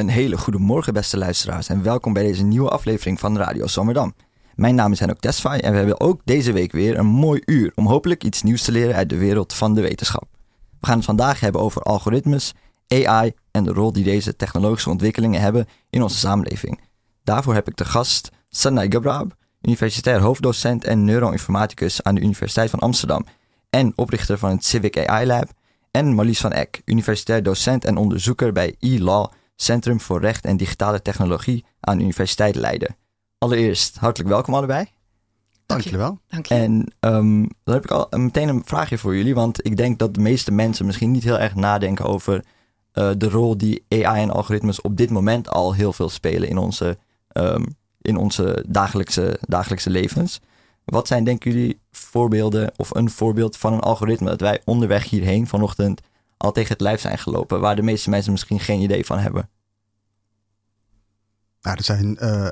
Een hele goede morgen, beste luisteraars, en welkom bij deze nieuwe aflevering van Radio Zwammerdam. Mijn naam is Henok Tesfai en we hebben ook deze week weer een mooi uur om hopelijk iets nieuws te leren uit de wereld van de wetenschap. We gaan het vandaag hebben over algoritmes, AI en de rol die deze technologische ontwikkelingen hebben in onze samenleving. Daarvoor heb ik de gast Sanay Gabrab, universitair hoofddocent en neuroinformaticus aan de Universiteit van Amsterdam en oprichter van het Civic AI Lab, en Marlies van Eck, universitair docent en onderzoeker bij e-law, Centrum voor Recht en Digitale Technologie aan de Universiteit Leiden. Allereerst, hartelijk welkom allebei. Dank jullie wel. Dank je. En um, dan heb ik al meteen een vraagje voor jullie, want ik denk dat de meeste mensen misschien niet heel erg nadenken over uh, de rol die AI en algoritmes op dit moment al heel veel spelen in onze, um, in onze dagelijkse, dagelijkse levens. Wat zijn, denken jullie, voorbeelden of een voorbeeld van een algoritme dat wij onderweg hierheen vanochtend al tegen het lijf zijn gelopen, waar de meeste mensen misschien geen idee van hebben? Nou, er zijn uh,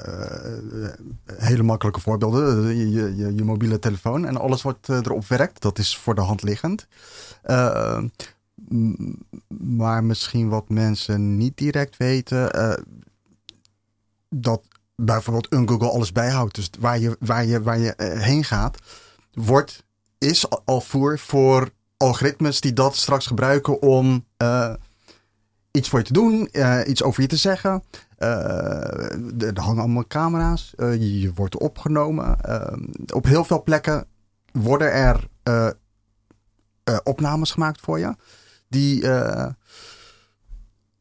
hele makkelijke voorbeelden. Je, je, je, mobiele telefoon en alles wat erop werkt, dat is voor de hand liggend. Maar misschien wat mensen niet direct weten, dat bijvoorbeeld een Google alles bijhoudt. Dus waar je, waar je, waar je heen gaat, wordt, is al voer voor algoritmes die dat straks gebruiken om iets voor je te doen, iets over je te zeggen. Uh, er hangen allemaal camera's. Je, je, wordt opgenomen. Op heel veel plekken worden er opnames gemaakt voor je. Die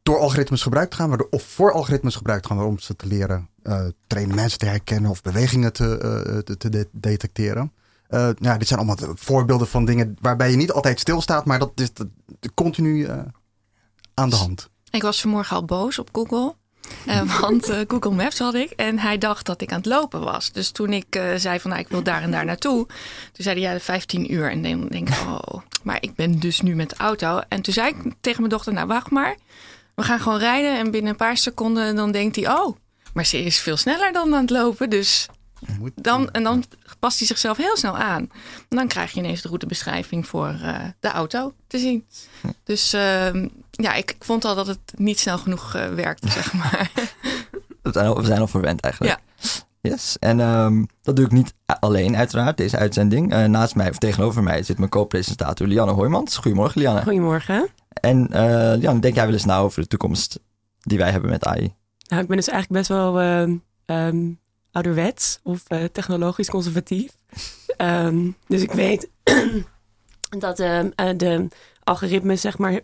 door algoritmes gebruikt gaan. Of voor algoritmes gebruikt gaan om ze te leren trainen mensen te herkennen. Of bewegingen te, te, te de detecteren. ja, dit zijn allemaal voorbeelden van dingen waarbij je niet altijd stilstaat. Maar dat is continu aan de hand. Ik was vanmorgen al boos op Google. Uh, want uh, Google Maps had ik en hij dacht dat ik aan het lopen was. Dus toen ik uh, zei van nou, ik wil daar en daar naartoe. Toen zei hij ja, 15 uur. En dan denk ik, oh, maar ik ben dus nu met de auto. En toen zei ik tegen mijn dochter, nou wacht maar. We gaan gewoon rijden en binnen een paar seconden dan denkt hij, oh, maar ze is veel sneller dan aan het lopen. Dus dan, en dan past hij zichzelf heel snel aan. En dan krijg je ineens de routebeschrijving voor uh, de auto te zien. Dus uh, ja, ik, ik, vond al dat het niet snel genoeg uh, werkte, zeg maar. we, zijn al, we zijn al verwend eigenlijk. Ja. Yes, en um, dat doe ik niet alleen uiteraard, deze uitzending. Uh, naast mij, of tegenover mij, zit mijn co-presentator Lianne Hoijmans. Goedemorgen Lianne. Goedemorgen. En Lianne, denk jij wel eens na over de toekomst die wij hebben met AI? Nou, ik ben dus eigenlijk best wel... Um, ouderwets of uh, technologisch conservatief. um, dus ik weet dat uh, de algoritmes, zeg maar,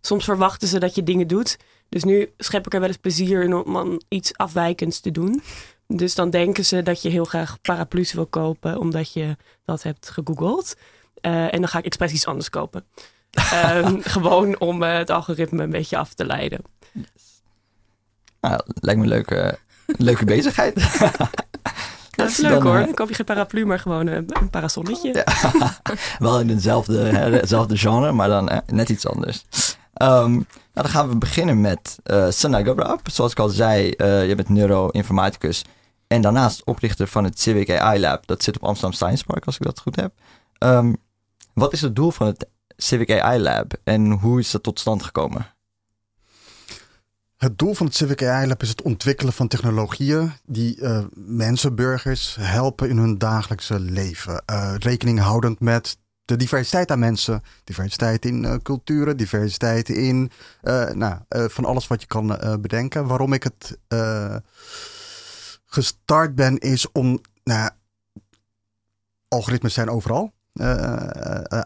soms verwachten ze dat je dingen doet. Dus nu schep ik er wel eens plezier in om iets afwijkends te doen. Dus dan denken ze dat je heel graag paraplu's wil kopen omdat je dat hebt gegoogeld. Uh, en dan ga ik expres iets anders kopen. um, gewoon om het algoritme een beetje af te leiden. Yes. Nou, lijkt me een leuke, leuke bezigheid. Dat is leuk hoor. Dan koop je geen paraplu, maar gewoon een, een parasolletje. Ja. Wel in hetzelfde, hetzelfde genre, maar dan eh, net iets anders. Um, nou, dan gaan we beginnen met uh, Sanay Gabrab. Zoals ik al zei, uh, je bent neuroinformaticus en daarnaast oprichter van het Civic AI Lab. Dat zit op Amsterdam Science Park, als ik dat goed heb. Um, wat is het doel van het Civic AI Lab en hoe is dat tot stand gekomen? Het doel van het Civic AI Lab is het ontwikkelen van technologieën die uh, mensen, burgers helpen in hun dagelijkse leven. Uh, rekening houdend met de diversiteit aan mensen, diversiteit in uh, culturen, diversiteit in nou, van alles wat je kan bedenken. Waarom ik het gestart ben is om, nou, algoritmes zijn overal.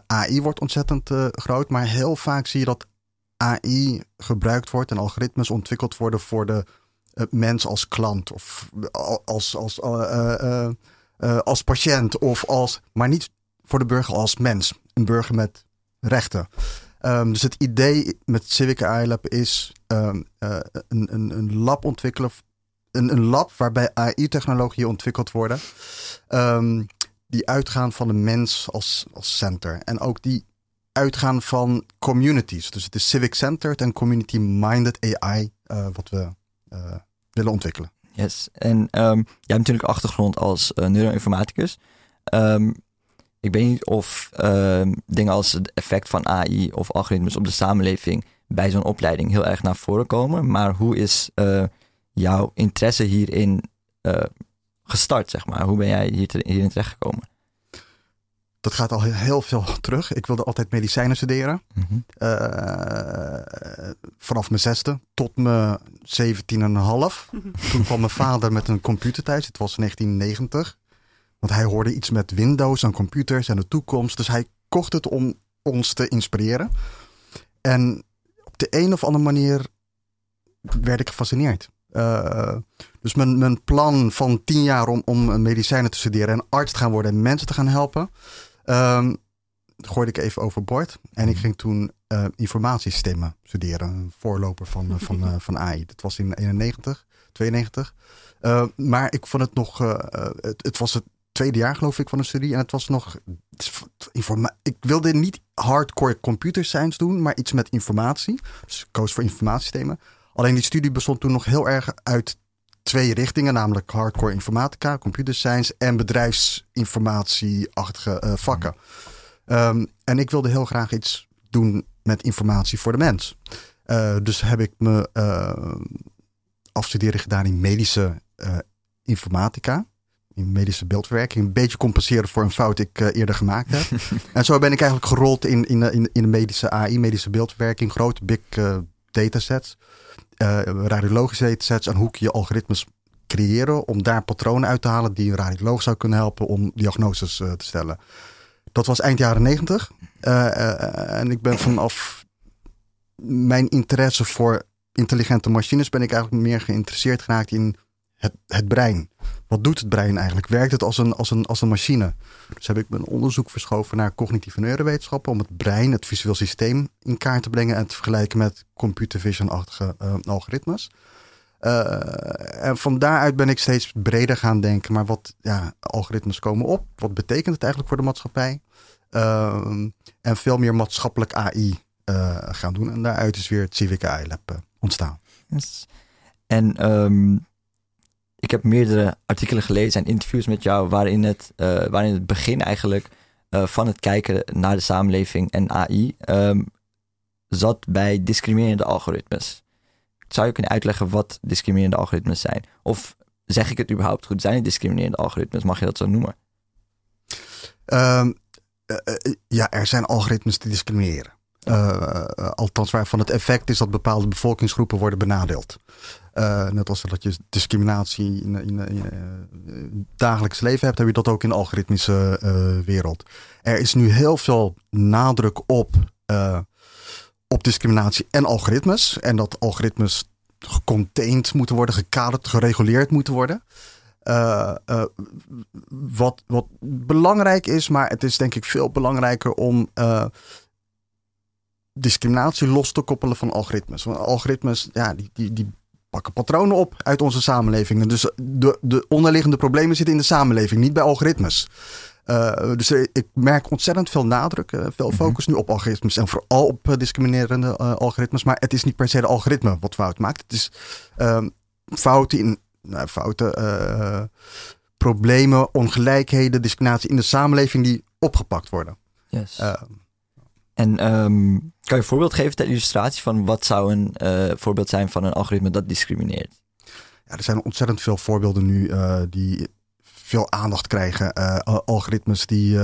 AI wordt ontzettend groot, maar heel vaak zie je dat AI gebruikt wordt en algoritmes ontwikkeld worden voor de uh, mens als klant of als, als, uh, als patiënt of als, maar niet voor de burger als mens, een burger met rechten. Um, dus het idee met Civic AI Lab is um, een, een, een lab ontwikkelen, een, een lab waarbij AI-technologieën ontwikkeld worden. Um, die uitgaan van de mens als, als center. En ook die uitgaan van communities. Dus het is civic-centered en community-minded AI uh, wat we uh, willen ontwikkelen. Yes, en um, jij hebt natuurlijk achtergrond als uh, neuroinformaticus. Um, ik weet niet of um, dingen als het effect van AI of algoritmes op de samenleving bij zo'n opleiding heel erg naar voren komen. Maar hoe is jouw interesse hierin gestart, zeg maar? Hoe ben jij hier hierin terechtgekomen? Dat gaat al heel veel terug. Ik wilde altijd medicijnen studeren. Mm -hmm. uh, vanaf mijn zesde tot mijn zeventien en een half. Toen kwam mijn vader met een computer thuis. Het was 1990. Want hij hoorde iets met Windows en computers en de toekomst. Dus hij kocht het om ons te inspireren. En op de een of andere manier werd ik gefascineerd. Uh, dus mijn, mijn plan van tien jaar om, om medicijnen te studeren en arts te gaan worden en mensen te gaan helpen, um, gooide ik even overboord. En ik ging toen uh, informatiesystemen studeren, een voorloper van, van, uh, van AI. Dat was in 91, 92. maar ik vond het nog, het, het was het tweede jaar geloof ik van de studie. En het was nog. Ik wilde niet hardcore computer science doen, maar iets met informatie. Dus ik koos voor informatiesystemen. Alleen die studie bestond toen nog heel erg uit twee richtingen, namelijk hardcore informatica, computer science en bedrijfsinformatieachtige uh, vakken. Um, en ik wilde heel graag iets doen met informatie voor de mens. Uh, dus heb ik me uh, afstuderen gedaan in medische informatica in medische beeldverwerking. Een beetje compenseren voor een fout ik eerder gemaakt heb. en zo ben ik eigenlijk gerold in, in, in, in de medische AI, medische beeldverwerking. Grote big datasets, uh, radiologische datasets. En hoe kun je algoritmes creëren om daar patronen uit te halen die een radioloog zou kunnen helpen om diagnoses te stellen. Dat was eind jaren negentig. en ik ben vanaf mijn interesse voor intelligente machines ben ik eigenlijk meer geïnteresseerd geraakt in het, brein. Wat doet het brein eigenlijk? Werkt het als een, als, een, als een machine? Dus heb ik mijn onderzoek verschoven naar cognitieve neurowetenschappen om het brein, het visueel systeem in kaart te brengen en te vergelijken met computer vision-achtige uh, algoritmes. Uh, en van daaruit ben ik steeds breder gaan denken. Maar wat ja, algoritmes komen op? Wat betekent het eigenlijk voor de maatschappij? Uh, en veel meer maatschappelijk AI gaan doen. En daaruit is weer het Civic AI Lab ontstaan. Yes. En um, ik heb meerdere artikelen gelezen en interviews met jou waarin het, uh, waarin het begin eigenlijk uh, van het kijken naar de samenleving en AI um, zat bij discriminerende algoritmes. Zou je kunnen uitleggen wat discriminerende algoritmes zijn? Of zeg ik het überhaupt goed? Zijn het discriminerende algoritmes? Mag je dat zo noemen? Um, uh, ja, er zijn algoritmes die discrimineren. Uh, althans, waarvan het effect is dat bepaalde bevolkingsgroepen worden benadeeld. Uh, net als dat je discriminatie in, in dagelijks leven hebt, heb je dat ook in de algoritmische wereld. Er is nu heel veel nadruk op, op discriminatie en algoritmes. En dat algoritmes gecontained moeten worden, gekaderd, gereguleerd moeten worden. wat, wat belangrijk is, maar het is denk ik veel belangrijker om discriminatie los te koppelen van algoritmes. Want algoritmes, ja, die, die, die pakken patronen op uit onze samenleving. Dus de, de onderliggende problemen zitten in de samenleving, niet bij algoritmes. Uh, dus ik merk ontzettend veel nadruk, uh, veel mhm. focus nu op algoritmes en vooral op uh, discriminerende algoritmes. Maar het is niet per se de algoritme wat fout maakt. Het is ehm, fouten in nou, fouten, problemen, ongelijkheden, discriminatie in de samenleving die opgepakt worden. Yes. En um, kan je een voorbeeld geven ter illustratie van wat zou een uh, voorbeeld zijn van een algoritme dat discrimineert? Ja, er zijn ontzettend veel voorbeelden nu uh, die veel aandacht krijgen. Uh, algoritmes die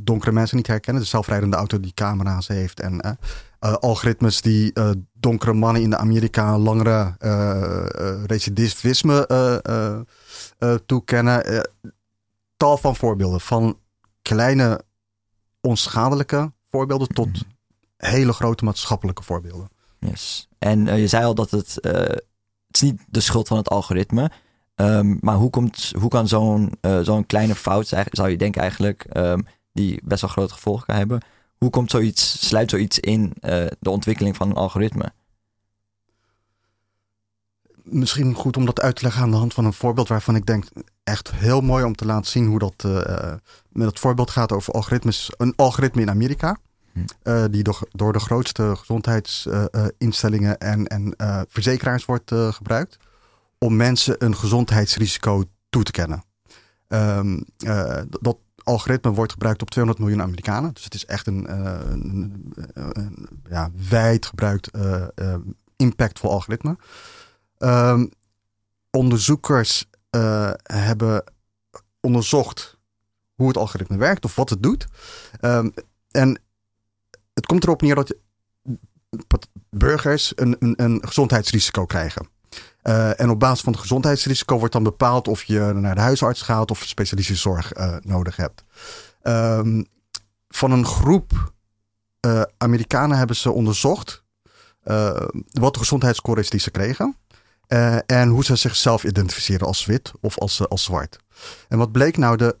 donkere mensen niet herkennen. De zelfrijdende auto die camera's heeft. En algoritmes die donkere mannen in de Amerika langere recidivisme toekennen. tal van voorbeelden van kleine onschadelijke voorbeelden tot mhm. hele grote maatschappelijke voorbeelden. Yes. En uh, je zei al dat het, uh, het is niet de schuld van het algoritme. Um, maar hoe, komt, hoe kan zo'n uh, zo'n kleine fout, zou je denken eigenlijk, um, die best wel grote gevolgen kan hebben. Hoe komt zoiets, sluit zoiets in de ontwikkeling van een algoritme? Misschien goed om dat uit te leggen aan de hand van een voorbeeld waarvan ik denk echt heel mooi om te laten zien hoe dat het voorbeeld gaat over algoritmes. Een algoritme in Amerika. Uh, die door, door, de grootste gezondheidsinstellingen uh, en, en uh, verzekeraars wordt gebruikt. Om mensen een gezondheidsrisico toe te kennen. Um, dat algoritme wordt gebruikt op 200 miljoen Amerikanen. Dus het is echt een, een, een ja, wijd gebruikt, impactvol algoritme. Um, onderzoekers hebben onderzocht hoe het algoritme werkt of wat het doet. Um, en het komt erop neer dat burgers een, een, een gezondheidsrisico krijgen. Uh, en op basis van het gezondheidsrisico wordt dan bepaald of je naar de huisarts gaat of specialistische zorg uh, nodig hebt. Um, van een groep uh, Amerikanen hebben ze onderzocht wat de gezondheidsscore is die ze kregen. en hoe ze zichzelf identificeren als wit of als, als zwart. En wat bleek nou? De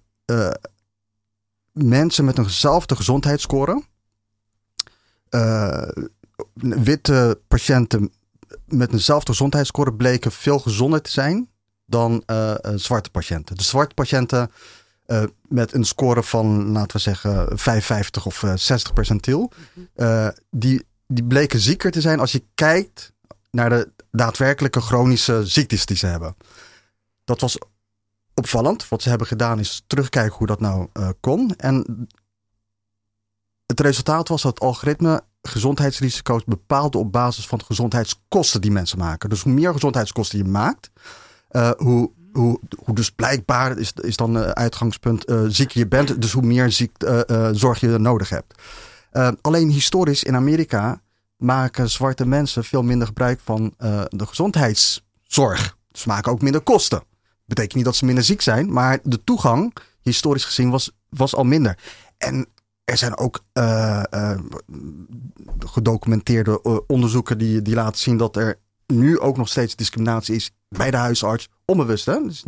mensen met eenzelfde gezondheidsscore. witte patiënten met eenzelfde gezondheidsscore bleken veel gezonder te zijn dan uh, zwarte patiënten. De zwarte patiënten uh, met een score van, laten we zeggen, 55 of 60 percentiel, uh, die, die bleken zieker te zijn als je kijkt naar de daadwerkelijke chronische ziektes die ze hebben. Dat was opvallend. Wat ze hebben gedaan is terugkijken hoe dat nou kon. En het resultaat was dat het algoritme gezondheidsrisico's bepaalde op basis van de gezondheidskosten die mensen maken. Dus hoe meer gezondheidskosten je maakt, uh, hoe, hoe, hoe dus blijkbaar is, is dan uh, uitgangspunt uh, zieker je bent, dus hoe meer ziek, zorg je nodig hebt. alleen historisch in Amerika maken zwarte mensen veel minder gebruik van de gezondheidszorg. Ze maken ook minder kosten. Betekent niet dat ze minder ziek zijn, maar de toegang, historisch gezien, was, was al minder. En er zijn ook uh, uh, gedocumenteerde uh, onderzoeken die, die laten zien dat er nu ook nog steeds discriminatie is bij de huisarts. Onbewust, hè? Dus,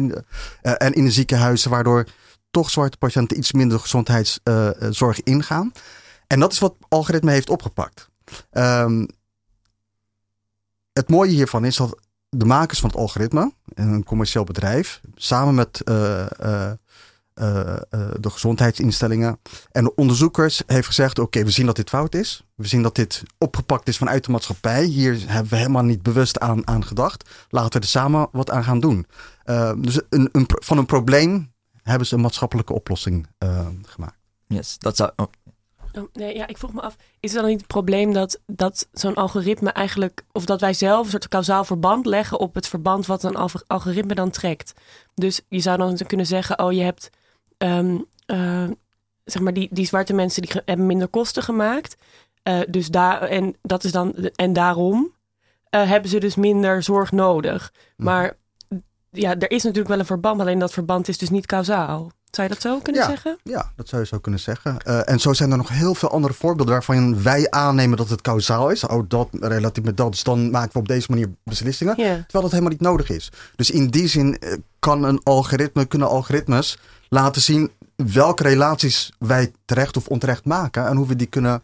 en in de ziekenhuizen, waardoor toch zwarte patiënten iets minder gezondheidszorg ingaan. En dat is wat algoritme heeft opgepakt. Um, het mooie hiervan is dat de makers van het algoritme, een commercieel bedrijf, samen met uh, uh, de gezondheidsinstellingen. En de onderzoekers heeft gezegd: Oké, we zien dat dit fout is. We zien dat dit opgepakt is vanuit de maatschappij. Hier hebben we helemaal niet bewust aan, aan gedacht. Laten we er samen wat aan gaan doen. Dus een, een, van een probleem hebben ze een maatschappelijke oplossing gemaakt. Yes, dat zou. Oh. Nee, ja, ik vroeg me af, is het dan niet het probleem dat, dat zo'n algoritme eigenlijk, of dat wij zelf een soort kausaal verband leggen op het verband wat een algoritme dan trekt? Dus je zou dan kunnen zeggen, oh, je hebt um, uh, zeg maar, die, die zwarte mensen die hebben minder kosten gemaakt. Uh, dus daar, en, dat is dan, en daarom uh, hebben ze dus minder zorg nodig. Mhm. Maar ja, er is natuurlijk wel een verband, alleen dat verband is dus niet kausaal. Zou je dat zo kunnen zeggen? Ja, dat zou je zo kunnen zeggen. Uh, en zo zijn er nog heel veel andere voorbeelden waarvan wij aannemen dat het kausaal is. Oh, dat relatief met dat. Dus dan maken we op deze manier beslissingen. Yeah. Terwijl dat helemaal niet nodig is. Dus in die zin kan een algoritme, kunnen algoritmes laten zien welke relaties wij terecht of onterecht maken en hoe we die kunnen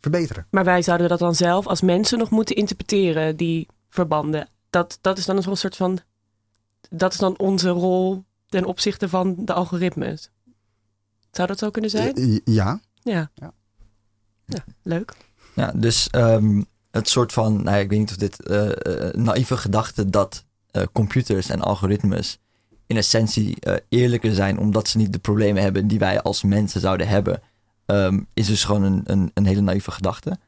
verbeteren. Maar wij zouden dat dan zelf als mensen nog moeten interpreteren, die verbanden. Dat, dat is dan een soort van. Dat is dan onze rol ten opzichte van de algoritmes. Zou dat zo kunnen zijn? Eh, ja. Ja. ja. ja leuk. Ja, dus um, het soort van, nou, ik weet niet of dit uh, uh, naïeve gedachte dat uh, computers en algoritmes in essentie uh, eerlijker zijn omdat ze niet de problemen hebben die wij als mensen zouden hebben, um, is dus gewoon een, een, een hele naïeve gedachte.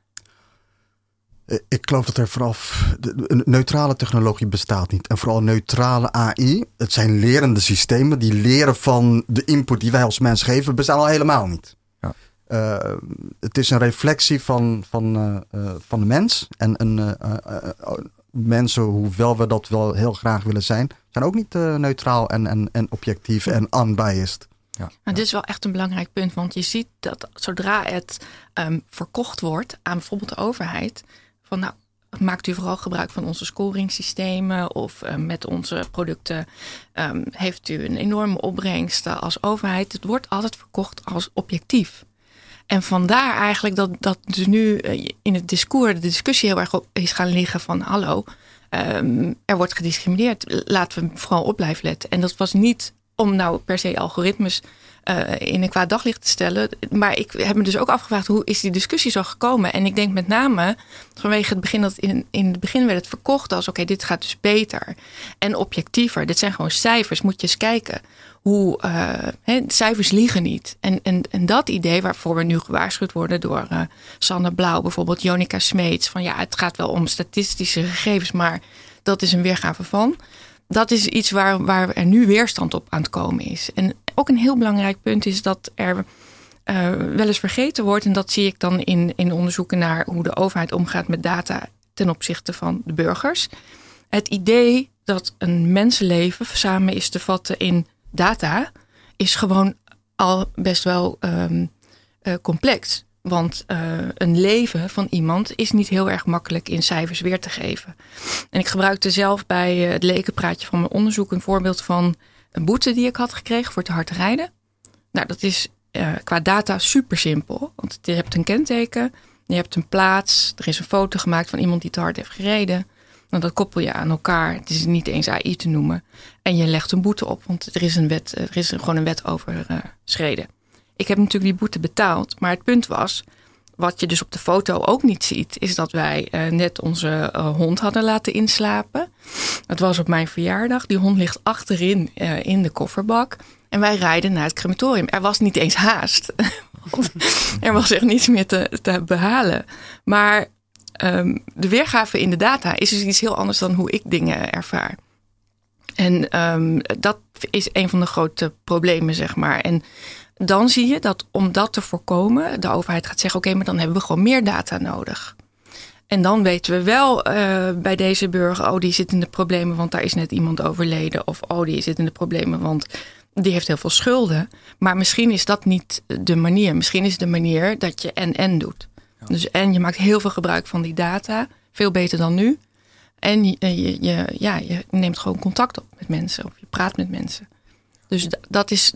Eh, ik geloof dat er vanaf een neutrale technologie bestaat niet. En vooral neutrale AI. Het zijn lerende systemen die leren van de input die wij als mens geven, bestaan al helemaal niet. Ja. Uh, het is een reflectie van, van, uh, uh, van de mens. En een, mensen, hoewel we dat wel heel graag willen zijn, zijn ook niet uh, neutraal en, en, en objectief en unbiased. Ja. Maar dit is wel echt een belangrijk punt, want je ziet dat zodra het um, verkocht wordt aan bijvoorbeeld de overheid, van nou, maakt u vooral gebruik van onze scoringssystemen of uh, met onze producten um, heeft u een enorme opbrengst als overheid. Het wordt altijd verkocht als objectief. En vandaar eigenlijk dat, dat dus nu eh, in het discours de discussie heel erg op is gaan liggen van hallo, um, er wordt gediscrimineerd. Laten we vooral op blijven letten. En dat was niet om nou per se algoritmes uh, in een kwaad daglicht te stellen. Maar ik heb me dus ook afgevraagd hoe is die discussie zo gekomen? En ik denk met name vanwege het begin dat in, in het begin werd het verkocht als oké, dit gaat dus beter en objectiever. Dit zijn gewoon cijfers, moet je eens kijken. Hoe uh, cijfers liegen niet. En, en, en dat idee waarvoor we nu gewaarschuwd worden door uh, Sanne Blauw, bijvoorbeeld Jonica Smeets, van ja, het gaat wel om statistische gegevens, maar dat is een weergave van dat is iets waar, waar er nu weerstand op aan het komen is. En ook een heel belangrijk punt is dat er uh, wel eens vergeten wordt. En dat zie ik dan in, in onderzoeken naar hoe de overheid omgaat met data ten opzichte van de burgers. Het idee dat een mensenleven samen is te vatten in data, is gewoon al best wel um, uh, complex. Want uh, een leven van iemand is niet heel erg makkelijk in cijfers weer te geven. En ik gebruikte zelf bij het lekenpraatje van mijn onderzoek een voorbeeld van een boete die ik had gekregen voor te hard rijden. Nou, dat is uh, qua data super simpel. Want je hebt een kenteken, je hebt een plaats, er is een foto gemaakt van iemand die te hard heeft gereden. Nou, dat koppel je aan elkaar. Het is niet eens AI te noemen. En je legt een boete op, want er is, een wet, er is gewoon een wet over uh, schreden. Ik heb natuurlijk die boete betaald, maar het punt was, wat je dus op de foto ook niet ziet, is dat wij uh, net onze uh, hond hadden laten inslapen. Het was op mijn verjaardag. Die hond ligt achterin uh, in de kofferbak. En wij rijden naar het crematorium. Er was niet eens haast. er was echt niets meer te, te behalen. Maar um, de weergave in de data is dus iets heel anders dan hoe ik dingen ervaar. En um, dat is een van de grote problemen, zeg maar. En dan zie je dat om dat te voorkomen, de overheid gaat zeggen: oké, okay, maar dan hebben we gewoon meer data nodig. En dan weten we wel uh, bij deze burger, oh, die zit in de problemen, want daar is net iemand overleden. Of oh, die zit in de problemen, want die heeft heel veel schulden. Maar misschien is dat niet de manier. Misschien is de manier dat je en-en doet. Ja. Dus en je maakt heel veel gebruik van die data, veel beter dan nu. En je, ja, je neemt gewoon contact op met mensen of je praat met mensen. Dus dat is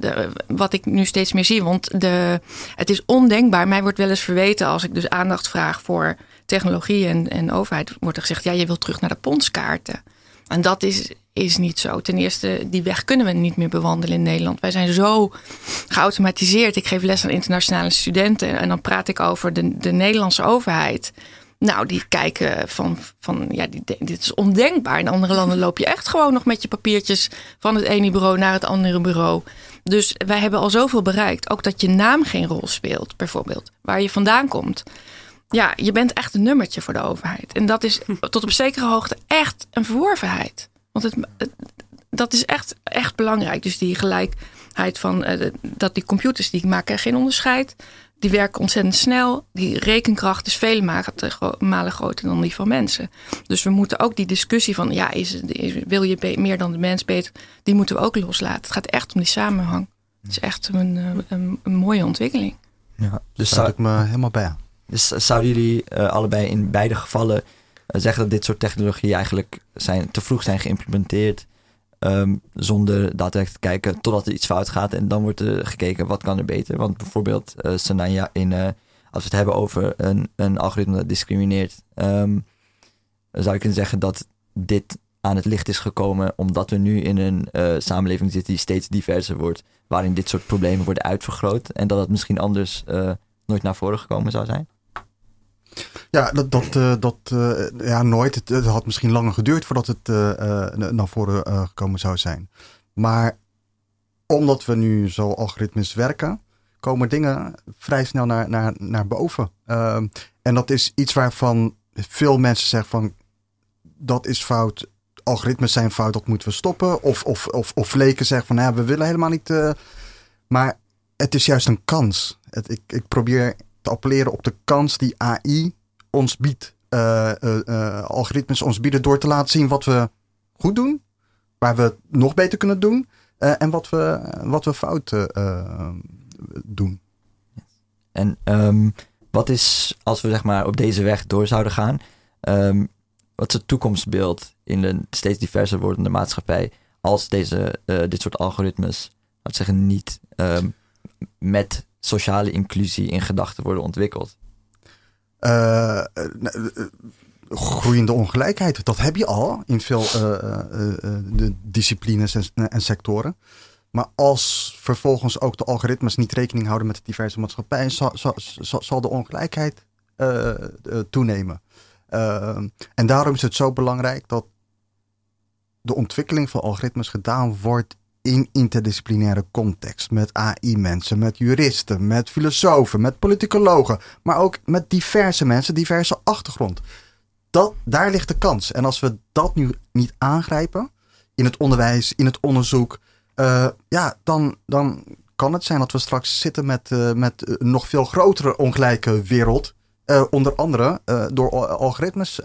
wat ik nu steeds meer zie. Want de, het is ondenkbaar. Mij wordt wel eens verweten als ik dus aandacht vraag voor technologie en, en overheid. Wordt er gezegd, ja, je wilt terug naar de ponskaarten. En dat is, is niet zo. Ten eerste, die weg kunnen we niet meer bewandelen in Nederland. Wij zijn zo geautomatiseerd. Ik geef les aan internationale studenten. En dan praat ik over de, de Nederlandse overheid. Nou, die kijken van, van ja, dit is ondenkbaar. In andere landen loop je echt gewoon nog met je papiertjes van het ene bureau naar het andere bureau. Dus wij hebben al zoveel bereikt. Ook dat je naam geen rol speelt, bijvoorbeeld. Waar je vandaan komt. Ja, je bent echt een nummertje voor de overheid. En dat is tot op zekere hoogte echt een verworvenheid. Want het, dat is echt, echt belangrijk. Dus die gelijkheid van uh, dat die computers die maken geen onderscheid. Die werken ontzettend snel. Die rekenkracht is vele malen groter dan die van mensen. Dus we moeten ook die discussie van, ja, is, is, wil je meer dan de mens beter? Die moeten we ook loslaten. Het gaat echt om die samenhang. Het is echt een, eh, een, een mooie ontwikkeling. Ja, dus zou ik me helemaal bij. Dus zouden jullie uh, allebei in beide gevallen uh, zeggen dat dit soort technologieën eigenlijk zijn, te vroeg zijn geïmplementeerd? Um, zonder daadwerkelijk te kijken totdat er iets fout gaat. En dan wordt er gekeken wat kan er beter. Want bijvoorbeeld uh, Sanaya in, uh, als we het hebben over een, een algoritme dat discrimineert, um, zou ik kunnen zeggen dat dit aan het licht is gekomen omdat we nu in een uh, samenleving zitten die steeds diverser wordt, waarin dit soort problemen worden uitvergroot en dat het misschien anders nooit naar voren gekomen zou zijn? Ja, dat, dat, uh, dat uh, ja, nooit. Het, het, had misschien langer geduurd voordat het uh, naar voren gekomen zou zijn. Maar omdat we nu zo algoritmes werken, komen dingen vrij snel naar, naar, naar boven. Ehm, en dat is iets waarvan veel mensen zeggen van dat is fout. Algoritmes zijn fout, dat moeten we stoppen. Of, of, of, of leken zeggen van ja, we willen helemaal niet. maar het is juist een kans. Het, ik, ik probeer te appelleren op de kans die AI ons biedt. Uh, algoritmes ons bieden door te laten zien wat we goed doen, waar we nog beter kunnen doen en wat we, wat we fout doen. En um, wat is, als we zeg maar op deze weg door zouden gaan, um, wat is het toekomstbeeld in een steeds diverser wordende maatschappij als deze, dit soort algoritmes, laat zeggen, niet um, met sociale inclusie in gedachten worden ontwikkeld? Uh, groeiende ongelijkheid, dat heb je al in veel uh, de disciplines en, en, sectoren. Maar als vervolgens ook de algoritmes niet rekening houden met de diverse maatschappijen, zal, zal, zal, de ongelijkheid toenemen. En daarom is het zo belangrijk dat de ontwikkeling van algoritmes gedaan wordt in interdisciplinaire context. Met AI-mensen, met juristen, met filosofen, met politicologen. Maar ook met diverse mensen, diverse achtergrond. Dat, daar ligt de kans. En als we dat nu niet aangrijpen, in het onderwijs, in het onderzoek, uh, ja, dan, dan kan het zijn dat we straks zitten met, uh, met een nog veel grotere ongelijke wereld. Onder andere door algoritmes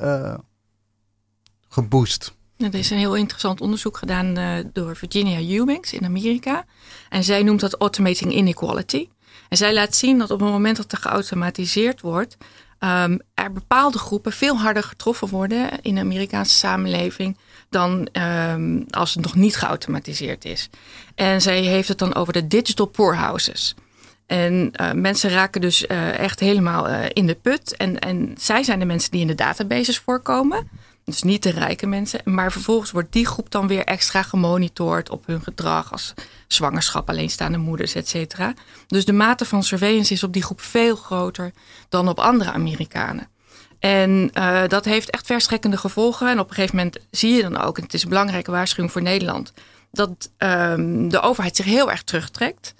geboost. Er is een heel interessant onderzoek gedaan uh, door Virginia Eubanks in Amerika. En zij noemt dat automating inequality. En zij laat zien dat op het moment dat er geautomatiseerd wordt, um, er bepaalde groepen veel harder getroffen worden in de Amerikaanse samenleving dan um, als het nog niet geautomatiseerd is. En zij heeft het dan over de digital poorhouses. En uh, mensen raken dus uh, echt helemaal in de put. En, en zij zijn de mensen die in de databases voorkomen. Dus niet de rijke mensen. Maar vervolgens wordt die groep dan weer extra gemonitord op hun gedrag als zwangerschap, alleenstaande moeders, et cetera. Dus de mate van surveillance is op die groep veel groter dan op andere Amerikanen. En uh, dat heeft echt verstrekkende gevolgen. En op een gegeven moment zie je dan ook, en het is een belangrijke waarschuwing voor Nederland, dat um, de overheid zich heel erg terugtrekt.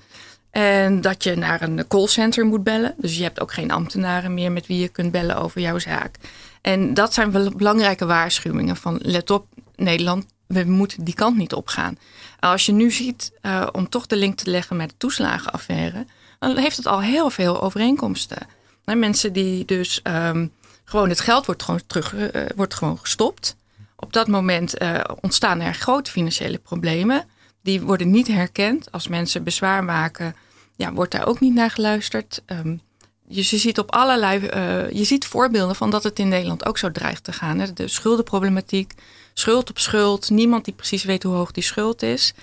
En dat je naar een callcenter moet bellen. Dus je hebt ook geen ambtenaren meer met wie je kunt bellen over jouw zaak. En dat zijn wel belangrijke waarschuwingen van let op Nederland, we moeten die kant niet opgaan. Als je nu ziet, uh, om toch de link te leggen met de toeslagenaffaire, dan heeft het al heel veel overeenkomsten. Nou, mensen die dus um, gewoon het geld wordt gewoon terug uh, wordt gewoon gestopt. Op dat moment uh, ontstaan er grote financiële problemen. Die worden niet herkend. Als mensen bezwaar maken, ja, wordt daar ook niet naar geluisterd. Um, dus je ziet op allerlei, uh, je ziet voorbeelden van dat het in Nederland ook zo dreigt te gaan. Hè? De schuldenproblematiek, schuld op schuld, niemand die precies weet hoe hoog die schuld is.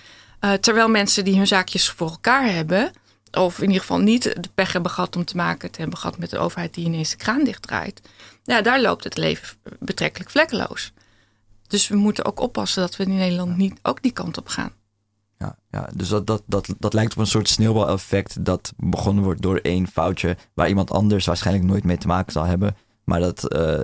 Uh, terwijl mensen die hun zaakjes voor elkaar hebben, of in ieder geval niet de pech hebben gehad om te maken te hebben gehad met de overheid die ineens de kraan dichtdraait, ja, daar loopt het leven betrekkelijk vlekkeloos. Dus we moeten ook oppassen dat we in Nederland niet ook die kant op gaan. Ja, ja, dus dat, dat, dat, dat lijkt op een soort sneeuwbaleffect dat begonnen wordt door één foutje waar iemand anders waarschijnlijk nooit mee te maken zal hebben. Maar dat uh,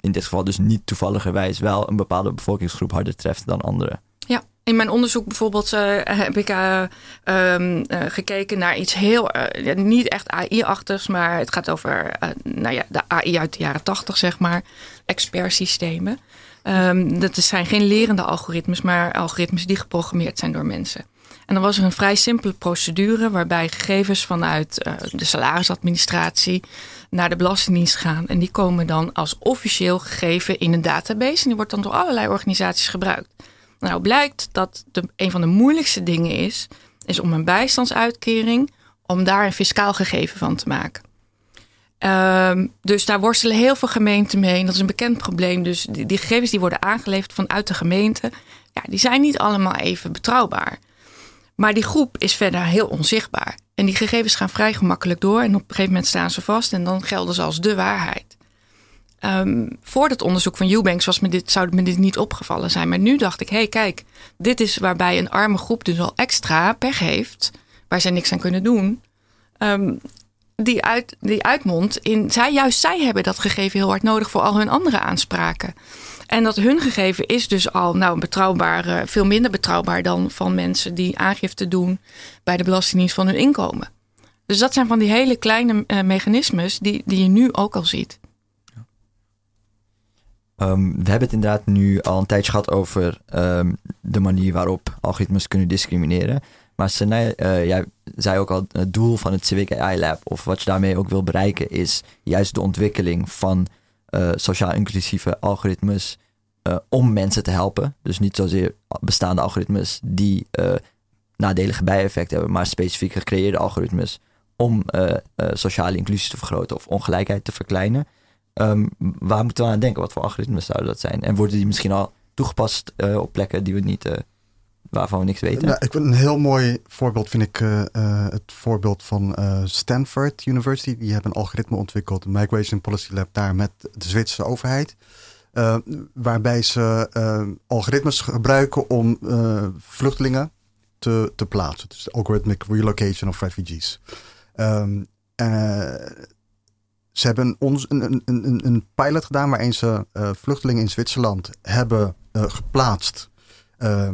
in dit geval dus niet toevalligerwijs wel een bepaalde bevolkingsgroep harder treft dan anderen. Ja, in mijn onderzoek bijvoorbeeld uh, heb ik uh, um, gekeken naar iets heel, niet echt AI-achtigs, maar het gaat over nou ja, de AI uit de jaren tachtig, zeg maar, expertsystemen. Um, dat zijn geen lerende algoritmes, maar algoritmes die geprogrammeerd zijn door mensen. En dan was er een vrij simpele procedure waarbij gegevens vanuit uh, de salarisadministratie naar de Belastingdienst gaan. En die komen dan als officieel gegeven in een database. En die wordt dan door allerlei organisaties gebruikt. Nou blijkt dat de, een van de moeilijkste dingen is, is om een bijstandsuitkering, om daar een fiscaal gegeven van te maken. Um, dus daar worstelen heel veel gemeenten mee. En dat is een bekend probleem. Dus die, die, gegevens die worden aangeleverd vanuit de gemeente, ja, die zijn niet allemaal even betrouwbaar. Maar die groep is verder heel onzichtbaar. En die gegevens gaan vrij gemakkelijk door. En op een gegeven moment staan ze vast en dan gelden ze als de waarheid. Um, voor dat onderzoek van Eubanks was me dit, zou me dit niet opgevallen zijn. Maar nu dacht ik, hé hey, kijk, dit is waarbij een arme groep dus al extra pech heeft. Waar zij niks aan kunnen doen. Um, die, uit, die uitmondt in. Zij, juist zij hebben dat gegeven heel hard nodig voor al hun andere aanspraken. En dat hun gegeven is dus al nou, betrouwbaar, veel minder betrouwbaar dan van mensen die aangifte doen bij de Belastingdienst van hun inkomen. Dus dat zijn van die hele kleine uh, mechanismes die, die je nu ook al ziet. Um, we hebben het inderdaad nu al een tijdje gehad over um, de manier waarop algoritmes kunnen discrimineren. Maar Senai, uh, jij zei ook al, het doel van het Civic AI Lab, of wat je daarmee ook wil bereiken, is juist de ontwikkeling van uh, sociaal inclusieve algoritmes uh, om mensen te helpen. Dus niet zozeer bestaande algoritmes die nadelige bijeffecten hebben, maar specifiek gecreëerde algoritmes om sociale inclusie te vergroten of ongelijkheid te verkleinen. Um, waar moeten we aan denken? Wat voor algoritmes zouden dat zijn? En worden die misschien al toegepast op plekken die we niet waarvan we niks weten? Nou, ik een heel mooi voorbeeld vind ik uh, uh, het voorbeeld van uh, Stanford University. Die hebben een algoritme ontwikkeld, een Migration Policy Lab daar met de Zwitserse overheid. waarbij ze algoritmes gebruiken om vluchtelingen te, te plaatsen. Dus algorithmic relocation of refugees. Um, ze hebben ons een, een, een, pilot gedaan waarin ze vluchtelingen in Zwitserland hebben geplaatst. Uh,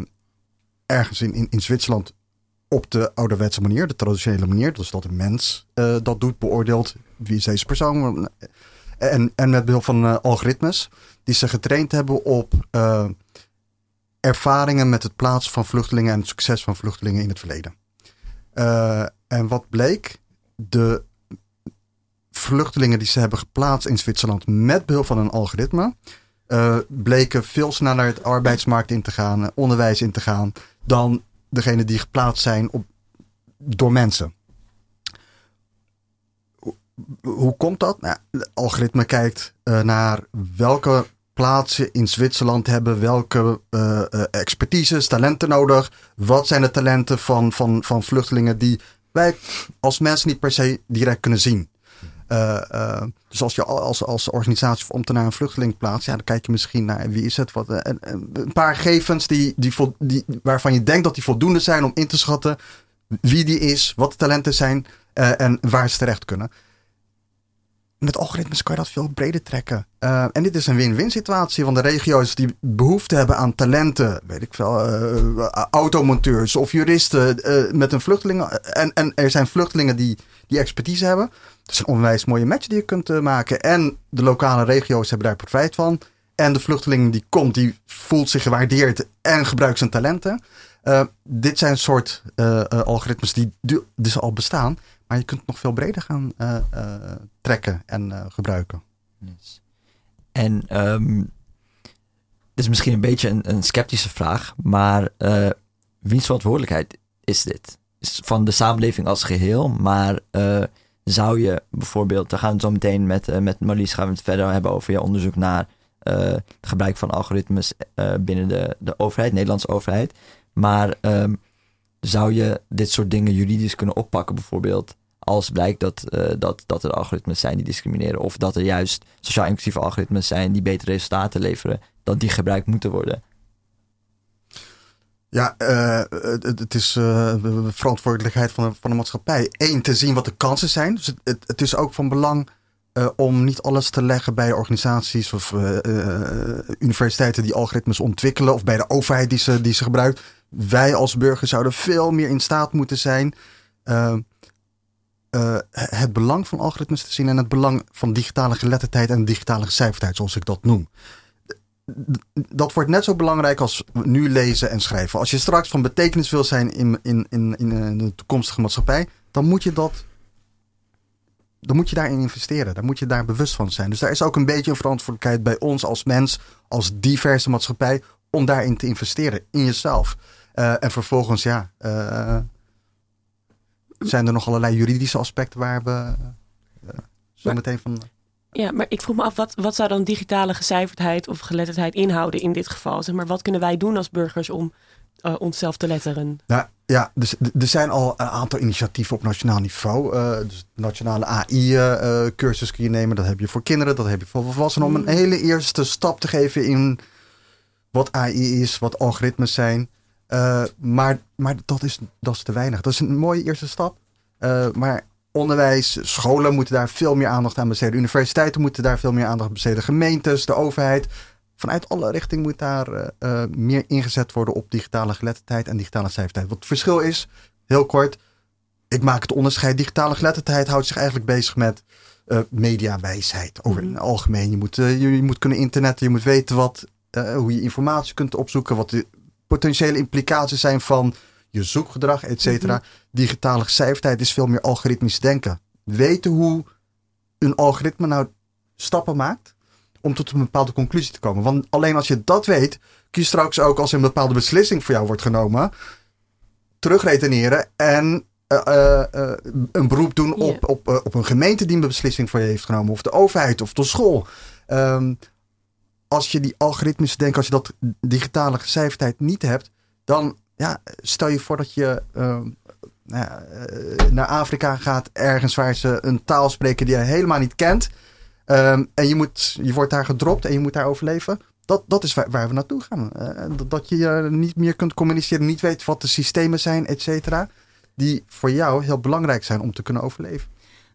ergens in, in, in Zwitserland op de ouderwetse manier, de traditionele manier. Dus dat een mens dat doet, beoordeelt wie is deze persoon. En, en met behulp van algoritmes die ze getraind hebben op ervaringen met het plaatsen van vluchtelingen en het succes van vluchtelingen in het verleden. en wat bleek? De vluchtelingen die ze hebben geplaatst in Zwitserland met behulp van een algoritme, bleken veel sneller het arbeidsmarkt in te gaan, eh, onderwijs in te gaan, dan degene die geplaatst zijn op, door mensen. Hoe, komt dat? Nou, het algoritme kijkt uh, naar welke plaatsen in Zwitserland hebben welke uh, expertises, talenten nodig. Wat zijn de talenten van, van, van vluchtelingen die wij als mensen niet per se direct kunnen zien. Uh, uh, dus als je als, als organisatie of ambtenaar een vluchteling plaatst, ja, dan kijk je misschien naar wie is het. Wat, een, paar gegevens die, die, die, waarvan je denkt dat die voldoende zijn om in te schatten wie die is, wat de talenten zijn en waar ze terecht kunnen. Met algoritmes kan je dat veel breder trekken. en dit is een win-win situatie, want de regio's die behoefte hebben aan talenten, weet ik veel, automonteurs of juristen met een vluchteling. En, en er zijn vluchtelingen die die expertise hebben. Dat is een onwijs mooie match die je kunt uh, maken. En de lokale regio's hebben daar profijt van. En de vluchteling die komt, die voelt zich gewaardeerd en gebruikt zijn talenten. Uh, dit zijn soort uh, algoritmes die dus al bestaan. Maar je kunt het nog veel breder gaan trekken en gebruiken. Yes. En um, dit is misschien een beetje een, sceptische vraag. Maar wiens verantwoordelijkheid is dit? van de samenleving als geheel. Maar zou je bijvoorbeeld, we gaan het zo meteen met, uh, met Marlies gaan we het verder hebben over je onderzoek naar uh, het gebruik van algoritmes binnen de, de overheid, Nederlandse overheid. Maar um, zou je dit soort dingen juridisch kunnen oppakken, bijvoorbeeld? Als blijkt dat, dat, dat er algoritmes zijn die discrimineren. Of dat er juist sociaal inclusieve algoritmes zijn die betere resultaten leveren. Dat die gebruikt moeten worden. Ja, uh, het, is uh, verantwoordelijkheid van de, van de maatschappij. Eén, te zien wat de kansen zijn. Dus het, het, is ook van belang uh, om niet alles te leggen bij organisaties of universiteiten die algoritmes ontwikkelen. Of bij de overheid die ze, die ze gebruikt. Wij als burgers zouden veel meer in staat moeten zijn het belang van algoritmes te zien en het belang van digitale geletterdheid en digitale gecijferdheid, zoals ik dat noem dat wordt net zo belangrijk als nu lezen en schrijven. Als je straks van betekenis wil zijn in, in, in, in eh, de toekomstige maatschappij, dan moet je dat. Dan moet je daarin investeren. Dan moet je daar bewust van zijn. Dus daar is ook een beetje een verantwoordelijkheid bij ons als mens, als diverse maatschappij, om daarin te investeren. In jezelf. Uh, en vervolgens, ja, uh, zijn er nog allerlei juridische aspecten waar we uh, zo meteen van. Ja, maar ik vroeg me af, wat, wat zou dan digitale gecijferdheid of geletterdheid inhouden in dit geval? Zeg maar, wat kunnen wij doen als burgers om uh, onszelf te letteren? Nou, ja, dus er zijn al een aantal initiatieven op nationaal niveau. Uh, dus nationale AI-cursus eh, uh, kun je nemen. Dat heb je voor kinderen, dat heb je voor volwassenen. Om een mm. hele eerste stap te geven in wat AI is, wat algoritmes zijn. maar maar dat, is, dat is te weinig. Dat is een mooie eerste stap. maar onderwijs, scholen moeten daar veel meer aandacht aan besteden. Universiteiten moeten daar veel meer aandacht besteden. Gemeentes, de overheid. Vanuit alle richtingen moet daar uh, uh, meer ingezet worden op digitale geletterdheid en digitale cijfertijd. Wat het verschil is, heel kort, ik maak het onderscheid. Digitale geletterdheid houdt zich eigenlijk bezig met uh, mediawijsheid. Over mhm. het algemeen. Je moet, je, je, moet kunnen internetten, je moet weten wat, hoe je informatie kunt opzoeken, wat de potentiële implicaties zijn van je zoekgedrag, et cetera. Mhm. Digitale cijfertijd is veel meer algoritmisch denken. Weten hoe een algoritme nou stappen maakt om tot een bepaalde conclusie te komen. Want alleen als je dat weet, kun je straks ook als een bepaalde beslissing voor jou wordt genomen, terugreteneren en uh, uh, een beroep doen op, op, op een gemeente die een beslissing voor je heeft genomen, of de overheid of de school. Um, als je die algoritmische denken, als je dat digitale cijfertijd niet hebt, dan ja, stel je voor dat je uh, nou uh, naar Afrika gaat, ergens waar ze een taal spreken die je helemaal niet kent. Um, en je, moet, je wordt daar gedropt en je moet daar overleven. dat, dat is waar, we naartoe gaan. Eh, dat- dat je eh, niet meer kunt communiceren, niet weet wat de systemen zijn, et cetera. Die voor jou heel belangrijk zijn om te kunnen overleven.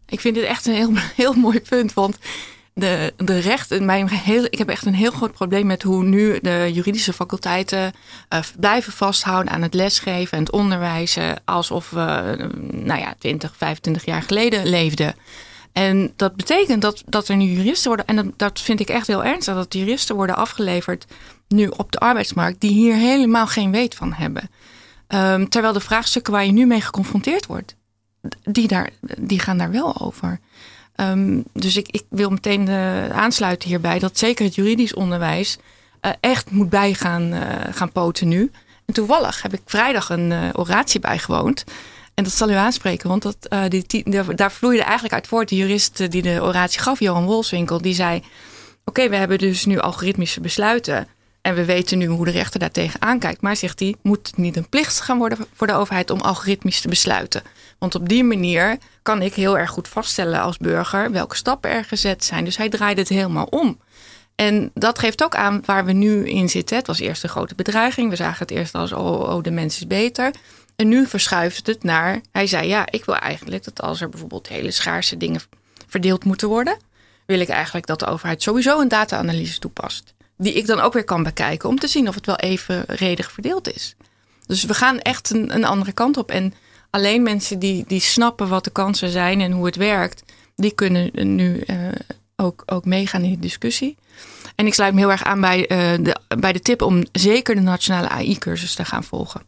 Ik vind dit echt een heel, heel mooi punt. Want de, de recht, mijn heel, ik heb echt een heel groot probleem met hoe nu de juridische faculteiten eh, blijven vasthouden aan het lesgeven en het onderwijzen. Alsof we, eh, nou ja, 20, 25 jaar geleden leefden. En dat betekent dat, dat er nu juristen worden, en dat, dat vind ik echt heel ernstig, dat juristen worden afgeleverd nu op de arbeidsmarkt die hier helemaal geen weet van hebben. Ehm, terwijl de vraagstukken waar je nu mee geconfronteerd wordt, die, daar, die gaan daar wel over. Ehm, dus ik, wil meteen eh, aansluiten hierbij dat zeker het juridisch onderwijs eh, echt moet bij gaan, eh, gaan poten nu. En toevallig heb ik vrijdag een oratie bijgewoond. En dat zal u aanspreken, want dat, die, die- daar- vloeide eigenlijk uit voort. De jurist die de oratie gaf, Johan Wolfswinkel, die zei... Oké, we hebben dus nu algoritmische besluiten. En we weten nu hoe de rechter daartegen aankijkt. Maar zegt hij, moet het niet een plicht gaan worden voor de overheid om algoritmisch te besluiten? Want op die manier kan ik heel erg goed vaststellen als burger welke stappen er gezet zijn. Dus hij draaide het helemaal om. En dat geeft ook aan waar we nu in zitten. Het was eerst een grote bedreiging. We zagen het eerst als, oh, oh de mens is beter. En nu verschuift het naar, hij zei ja, ik wil eigenlijk dat als er bijvoorbeeld hele schaarse dingen verdeeld moeten worden, wil ik eigenlijk dat de overheid sowieso een data-analyse toepast. Die ik dan ook weer kan bekijken om te zien of het wel evenredig verdeeld is. Dus we gaan echt een, een andere kant op. En alleen mensen die, die snappen wat de kansen zijn en hoe het werkt, die kunnen nu eh, ook, ook meegaan in die discussie. En ik sluit me heel erg aan bij, eh, de, bij de tip om zeker de nationale AI-cursus te gaan volgen.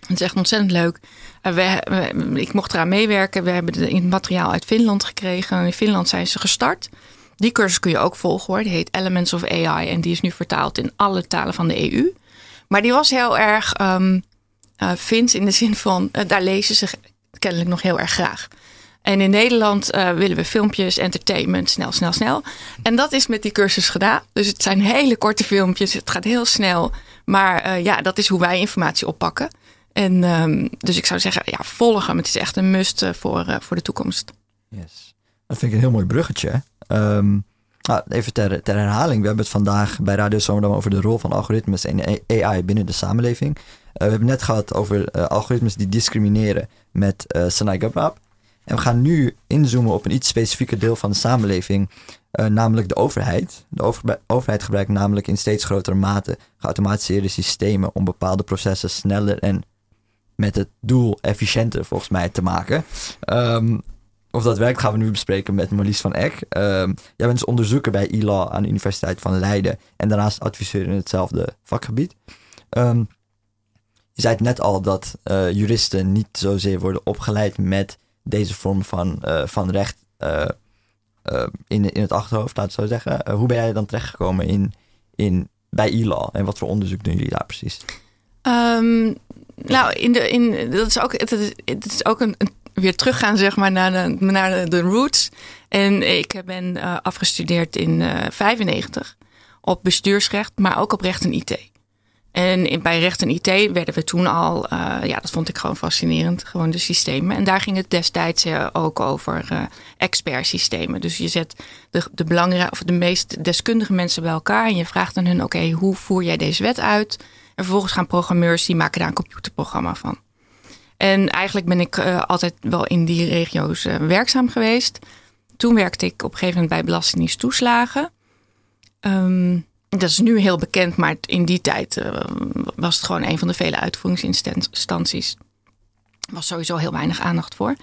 Het is echt ontzettend leuk. Uh, we, ik mocht eraan meewerken. We hebben de, het materiaal uit Finland gekregen. In Finland zijn ze gestart. Die cursus kun je ook volgen hoor. Die heet Elements of AI. En die is nu vertaald in alle talen van de EU. Maar die was heel erg um, uh, Fins in de zin van... Uh, daar lezen ze kennelijk nog heel erg graag. En in Nederland uh, willen we filmpjes, entertainment, snel, snel, snel. En dat is met die cursus gedaan. Dus het zijn hele korte filmpjes. Het gaat heel snel. Maar ja, dat is hoe wij informatie oppakken. En um, dus ik zou zeggen, ja. Het is echt een must voor, voor de toekomst. Yes. Dat vind ik een heel mooi bruggetje. Um, ah, even ter, ter, herhaling. We hebben het vandaag bij Radio Zomerdam over de rol van algoritmes en AI binnen de samenleving. Uh, we hebben net gehad over uh, algoritmes die discrimineren met uh, Sanai Gabrab. En we gaan nu inzoomen op een iets specifieker deel van de samenleving, namelijk de overheid. De over overheid gebruikt namelijk in steeds grotere mate geautomatiseerde systemen om bepaalde processen sneller en met het doel efficiënter volgens mij te maken. Um, of dat werkt gaan we nu bespreken met Marlies van Eck. Um, jij bent dus onderzoeker bij e-law aan de Universiteit van Leiden en daarnaast adviseur in hetzelfde vakgebied. Je zei het net al dat uh, juristen niet zozeer worden opgeleid met deze vorm van, uh, van recht uh, in, in het achterhoofd, laat het zo zeggen. hoe ben jij dan terechtgekomen in, in, bij e-law en wat voor onderzoek doen jullie daar precies? Um, nou, in de, in, dat is ook, het is, het is ook een, weer teruggaan zeg maar, naar, de, naar de, roots. En ik ben afgestudeerd in uh, 95 op bestuursrecht, maar ook op recht en IT. En bij recht en IT werden we toen al, uh, ja, dat vond ik gewoon fascinerend, gewoon de systemen. En daar ging het destijds uh, ook over uh. Dus je zet de, de belangrijke of de meest deskundige mensen bij elkaar en je vraagt aan hun: oké, hoe voer jij deze wet uit? En vervolgens gaan programmeurs, die maken daar een computerprogramma van. En eigenlijk ben ik altijd wel in die regio's werkzaam geweest. Toen werkte ik op een gegeven moment bij Belastingdienst Toeslagen. Um, dat is nu heel bekend, maar in die tijd uh, was het gewoon een van de vele uitvoeringsinstanties. Er was sowieso heel weinig aandacht voor.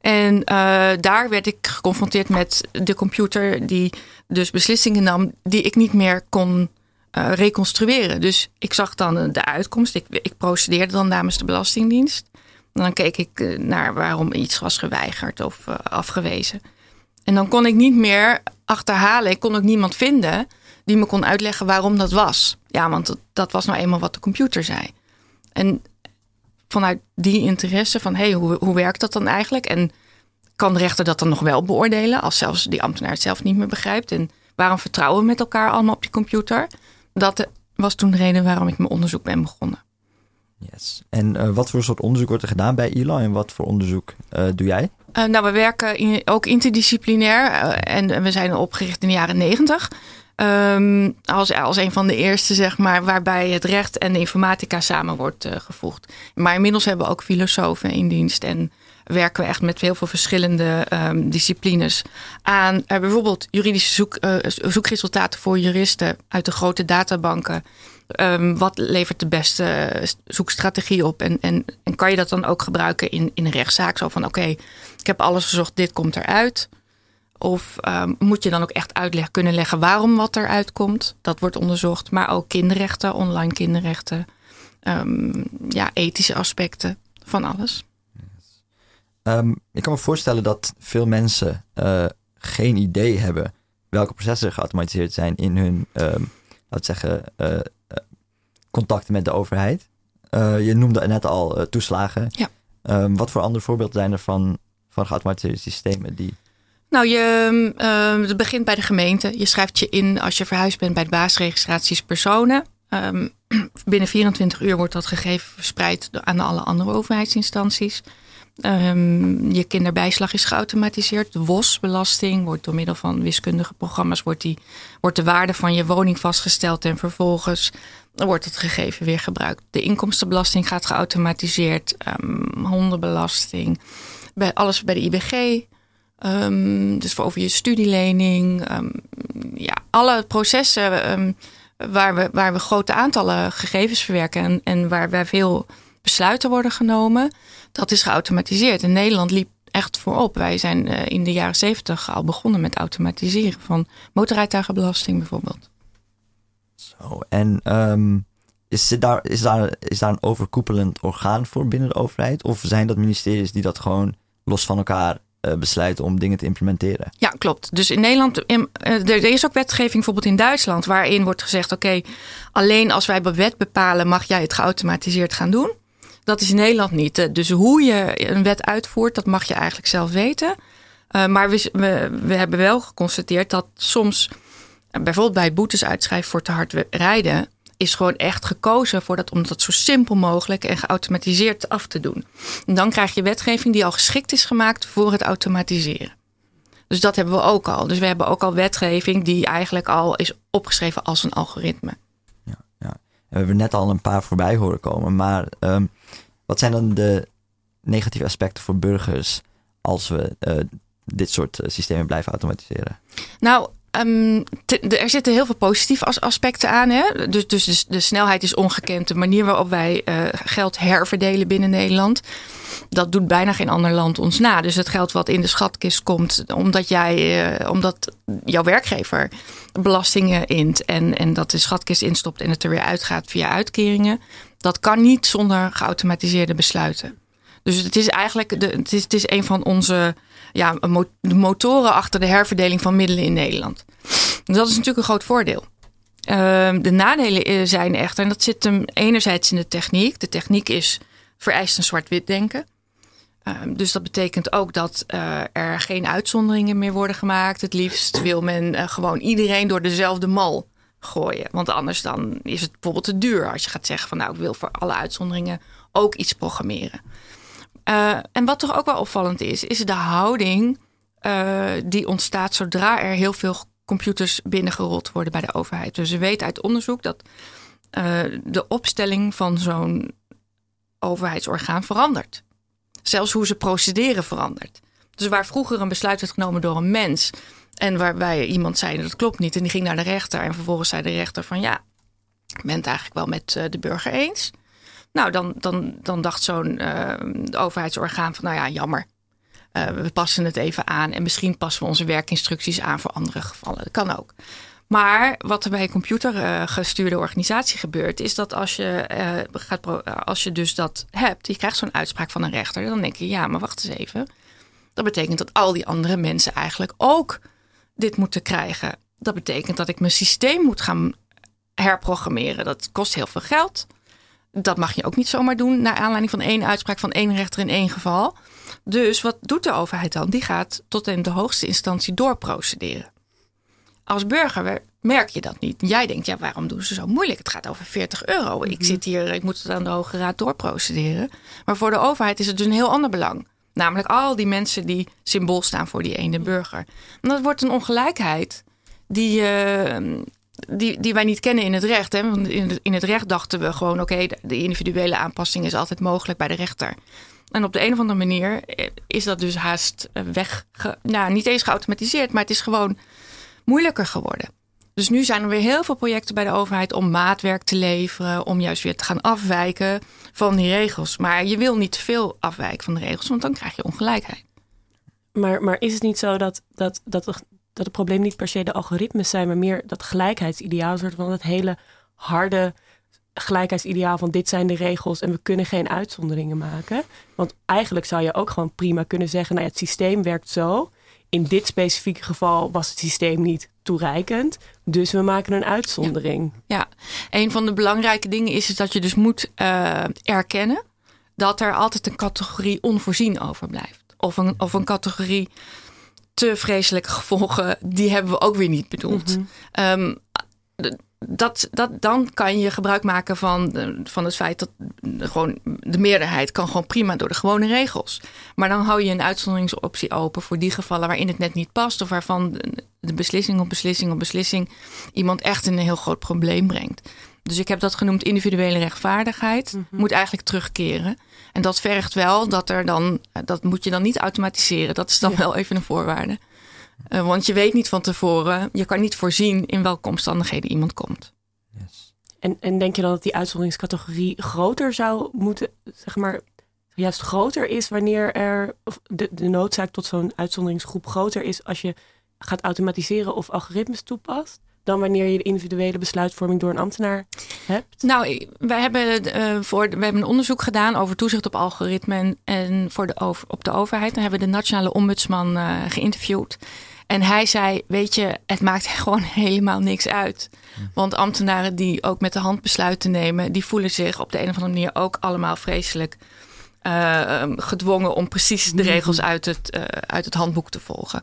En daar werd ik geconfronteerd met de computer die dus beslissingen nam die ik niet meer kon uh, reconstrueren. Dus ik zag dan de uitkomst. Ik, ik procedeerde dan namens de Belastingdienst. En dan keek ik naar waarom iets was geweigerd of afgewezen. En dan kon ik niet meer achterhalen. Ik kon ook niemand vinden die me kon uitleggen waarom dat was. Ja, want dat, dat was nou eenmaal wat de computer zei. En vanuit die interesse van, hé, hey, hoe, hoe werkt dat dan eigenlijk? En kan de rechter dat dan nog wel beoordelen als zelfs die ambtenaar het zelf niet meer begrijpt? En waarom vertrouwen we met elkaar allemaal op die computer? Dat was toen de reden waarom ik mijn onderzoek ben begonnen. Yes. En uh, wat voor soort onderzoek wordt er gedaan bij ILA en wat voor onderzoek uh, doe jij? Uh, nou, we werken in, ook interdisciplinair en we zijn opgericht in de jaren negentig. Ehm, als, als een van de eerste, zeg maar, waarbij het recht en de informatica samen wordt uh, gevoegd. Maar inmiddels hebben we ook filosofen in dienst en werken we echt met heel veel verschillende um, disciplines aan. Uh, bijvoorbeeld juridische zoek, uh, zoekresultaten voor juristen uit de grote databanken. Um, wat levert de beste zoekstrategie op? En, en, en kan je dat dan ook gebruiken in, in een rechtszaak? Zo van oké, ik heb alles gezocht, dit komt eruit. Of um, moet je dan ook echt uitleg kunnen leggen waarom wat eruit komt? Dat wordt onderzocht. Maar ook kinderrechten, online kinderrechten. Um, ja, ethische aspecten van alles. Yes. Um, ik kan me voorstellen dat veel mensen uh, geen idee hebben welke processen geautomatiseerd zijn in hun, laten zeggen, uh, uh, contacten met de overheid. Uh, je noemde net al toeslagen. Ja. Wat voor andere voorbeelden zijn er van, van geautomatiseerde systemen die nou, je, uh, het begint bij de gemeente. Je schrijft je in als je verhuisd bent bij de baasregistraties personen. Um, binnen 24 uur wordt dat gegeven verspreid aan alle andere overheidsinstanties. Je kinderbijslag is geautomatiseerd. De WOS-belasting wordt door middel van wiskundige programma's wordt, die, wordt de waarde van je woning vastgesteld en vervolgens wordt het gegeven weer gebruikt. De inkomstenbelasting gaat geautomatiseerd. Um, hondenbelasting. Bij, alles bij de IBG. Um, dus voor over je studielening. Um, ja, alle processen um, waar, we, waar we grote aantallen gegevens verwerken en, en waar, waar veel besluiten worden genomen, dat is geautomatiseerd. En Nederland liep echt voorop. Wij zijn uh, in de jaren zeventig al begonnen met automatiseren van motorrijtuigenbelasting bijvoorbeeld. Zo, en is, daar, is, daar, is daar een overkoepelend orgaan voor binnen de overheid? Of zijn dat ministeries die dat gewoon los van elkaar besluiten om dingen te implementeren. Ja, klopt. Dus in Nederland, uh, er is ook wetgeving bijvoorbeeld in Duitsland, waarin wordt gezegd: oké, alleen als wij bij wet bepalen, mag jij het geautomatiseerd gaan doen. Dat is in Nederland niet. Dus hoe je een wet uitvoert, dat mag je eigenlijk zelf weten. Uh, maar we, we, we, hebben wel geconstateerd dat soms, bijvoorbeeld bij boetes uitschrijven voor te hard rijden, is gewoon echt gekozen voor dat om dat zo simpel mogelijk en geautomatiseerd af te doen. En dan krijg je wetgeving die al geschikt is gemaakt voor het automatiseren. Dus dat hebben we ook al. Dus we hebben ook al wetgeving die eigenlijk al is opgeschreven als een algoritme. Ja, ja. we hebben net al een paar voorbij horen komen. Maar um, wat zijn dan de negatieve aspecten voor burgers als we uh, dit soort systemen blijven automatiseren? Nou, De, er zitten heel veel positieve as aspecten aan. Hè? Dus, dus de, snelheid is ongekend. De manier waarop wij uh, geld herverdelen binnen Nederland. Dat doet bijna geen ander land ons na. Dus het geld wat in de schatkist komt, omdat, jij, uh, omdat jouw werkgever belastingen int en, en dat de schatkist instopt en het er weer uitgaat via uitkeringen. Dat kan niet zonder geautomatiseerde besluiten. Dus het is eigenlijk de, het is, het is een van onze ja, de motoren achter de herverdeling van middelen in Nederland. En dat is natuurlijk een groot voordeel. Uh, de nadelen zijn echter, en dat zit hem enerzijds in de techniek. De techniek is vereist een zwart-wit denken. Uh, dus dat betekent ook dat uh, er geen uitzonderingen meer worden gemaakt. Het liefst wil men uh, gewoon iedereen door dezelfde mal gooien. Want anders dan is het bijvoorbeeld te duur als je gaat zeggen van nou ik wil voor alle uitzonderingen ook iets programmeren. Uh, en wat toch ook wel opvallend is, is de houding uh, die ontstaat zodra er heel veel computers binnengerold worden bij de overheid. Dus we weten uit onderzoek dat uh, de opstelling van zo'n overheidsorgaan verandert. Zelfs hoe ze procederen verandert. Dus waar vroeger een besluit werd genomen door een mens en waarbij iemand zei dat klopt niet en die ging naar de rechter en vervolgens zei de rechter van ja, ik ben het eigenlijk wel met de burger eens. Nou, dan, dan, dan dacht zo'n uh, overheidsorgaan van, nou ja, jammer. Uh, we passen het even aan en misschien passen we onze werkinstructies aan voor andere gevallen. Dat kan ook. Maar wat er bij een computergestuurde organisatie gebeurt, is dat als je, uh, gaat als je dus dat hebt, je krijgt zo'n uitspraak van een rechter, dan denk je, ja, maar wacht eens even. Dat betekent dat al die andere mensen eigenlijk ook dit moeten krijgen. Dat betekent dat ik mijn systeem moet gaan herprogrammeren. Dat kost heel veel geld. Dat mag je ook niet zomaar doen naar aanleiding van één uitspraak van één rechter in één geval. Dus wat doet de overheid dan? Die gaat tot in de hoogste instantie doorprocederen. Als burger merk je dat niet. Jij denkt, ja, waarom doen ze zo moeilijk? Het gaat over 40 euro. Ik zit hier, ik moet het aan de Hoge Raad doorprocederen. Maar voor de overheid is het dus een heel ander belang. Namelijk al die mensen die symbool staan voor die ene burger. En dat wordt een ongelijkheid die, uh, die, die wij niet kennen in het recht. Hè? Want in het, recht dachten we gewoon: oké, de individuele aanpassing is altijd mogelijk bij de rechter. En op de een of andere manier eh, is dat dus haast weg. Nou, niet eens geautomatiseerd, maar het is gewoon moeilijker geworden. Dus nu zijn er weer heel veel projecten bij de overheid om maatwerk te leveren, om juist weer te gaan afwijken van die regels. Maar je wil niet veel afwijken van de regels, want dan krijg je ongelijkheid. Maar, maar is het niet zo dat, dat, dat, dat het probleem niet per se de algoritmes zijn, maar meer dat gelijkheidsideaal, van het hele harde gelijkheidsideaal van dit zijn de regels en we kunnen geen uitzonderingen maken. Want eigenlijk zou je ook gewoon prima kunnen zeggen, nou ja, het systeem werkt zo. In dit specifieke geval was het systeem niet toereikend, dus we maken een uitzondering. Ja, een van de belangrijke dingen is, dat je dus moet uh, erkennen dat er altijd een categorie onvoorzien overblijft. Of een, of een categorie te vreselijke gevolgen, die hebben we ook weer niet bedoeld. Mm dat, dat, dan kan je gebruik maken van, van het feit dat gewoon de meerderheid kan gewoon prima door de gewone regels. Maar dan hou je een uitzonderingsoptie open voor die gevallen waarin het net niet past. Of waarvan de beslissing op beslissing op beslissing iemand echt in een heel groot probleem brengt. Dus ik heb dat genoemd individuele rechtvaardigheid. Mhm. Moet eigenlijk terugkeren. En dat vergt wel dat er dan, dat moet je dan niet automatiseren. Dat is dan wel even een voorwaarde. Uh, want je weet niet van tevoren, je kan niet voorzien in welke omstandigheden iemand komt. Yes. En, en denk je dan dat die uitzonderingscategorie groter zou moeten, zeg maar, juist groter is wanneer er of de, de noodzaak tot zo'n uitzonderingsgroep groter is als je gaat automatiseren of algoritmes toepast? Dan wanneer je de individuele besluitvorming door een ambtenaar hebt? Nou, wij hebben, uh, voor, we hebben een onderzoek gedaan over toezicht op algoritmen en voor de over, op de overheid. Dan hebben we de nationale ombudsman uh, geïnterviewd. En hij zei, weet je, het maakt gewoon helemaal niks uit. Want ambtenaren die ook met de hand besluiten nemen, die voelen zich op de een of andere manier ook allemaal vreselijk uh, gedwongen om precies de regels uit het, uh, uit het handboek te volgen.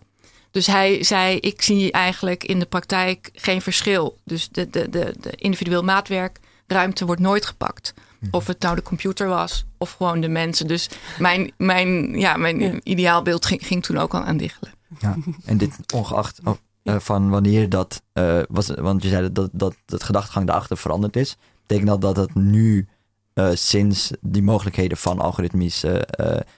Dus hij zei, ik zie eigenlijk in de praktijk geen verschil. Dus de, de, de, de individueel maatwerkruimte wordt nooit gepakt. Of het nou de computer was of gewoon de mensen. Dus mijn, mijn, ja, mijn ideaalbeeld ging, ging toen ook al aan diggelen. Ja, en dit ongeacht oh, uh, van wanneer dat uh, was, want je zei dat, dat het gedachtegang daarachter veranderd is. Betekent dat dat het nu uh, sinds die mogelijkheden van algoritmische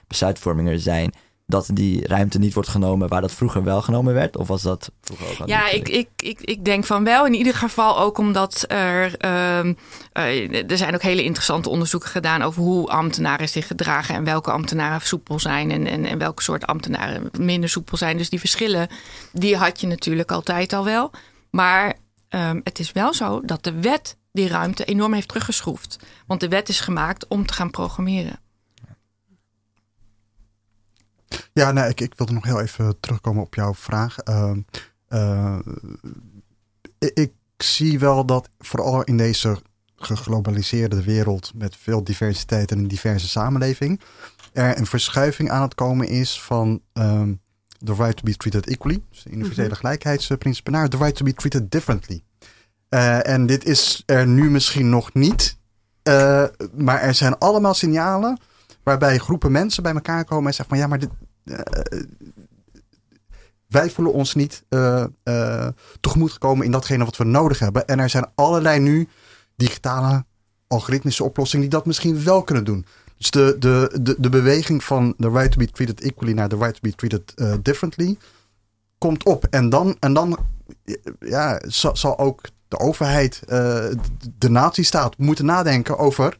besluitvorming er zijn, dat die ruimte niet wordt genomen waar dat vroeger wel genomen werd? Of was dat vroeger ook al Ja, ik, ik, ik, ik denk van wel. In ieder geval ook omdat er... Uh, uh, er zijn ook hele interessante onderzoeken gedaan... over hoe ambtenaren zich gedragen... en welke ambtenaren soepel zijn... en, en, en welke soort ambtenaren minder soepel zijn. Dus die verschillen, die had je natuurlijk altijd al wel. Maar um, het is wel zo dat de wet die ruimte enorm heeft teruggeschroefd. Want de wet is gemaakt om te gaan programmeren. Ja, nee, ik, ik wilde nog heel even terugkomen op jouw vraag. Uh, uh, ik, ik, zie wel dat vooral in deze geglobaliseerde wereld met veel diversiteit en een diverse samenleving, er een verschuiving aan het komen is van um, the right to be treated equally, dus de universele mm -hmm. gelijkheidsprincipe, naar the right to be treated differently. Uh, en dit is er nu misschien nog niet, uh, maar er zijn allemaal signalen waarbij groepen mensen bij elkaar komen en zeggen van ja, maar dit, uh, wij voelen ons niet uh, gekomen in datgene wat we nodig hebben. En er zijn allerlei nu digitale algoritmische oplossingen die dat misschien wel kunnen doen. Dus de, de, de, de beweging van the right to be treated equally naar the right to be treated differently komt op. En dan, en dan ja, zal, zal ook de overheid, de natiestaat moeten nadenken over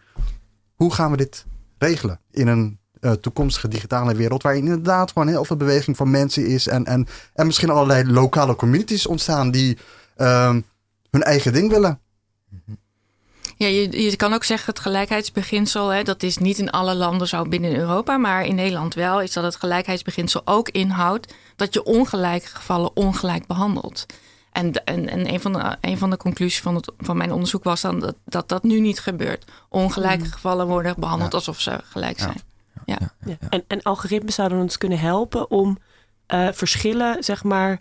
hoe gaan we dit regelen in een uh, toekomstige digitale wereld. Waar inderdaad gewoon heel veel beweging van mensen is. En, en, en misschien allerlei lokale communities ontstaan die uh, hun eigen ding willen. Ja, je, je kan ook zeggen het gelijkheidsbeginsel, hè, dat is niet in alle landen zo binnen Europa, maar in Nederland wel, is dat het gelijkheidsbeginsel ook inhoudt dat je ongelijke gevallen ongelijk behandelt. En, en, en een, van de, een van de conclusies van, het, van mijn onderzoek was dan dat, dat dat nu niet gebeurt. Ongelijke mm. gevallen worden behandeld ja. alsof ze gelijk zijn. Ja. Ja. ja. En, en algoritmes zouden ons kunnen helpen om uh, verschillen, zeg maar,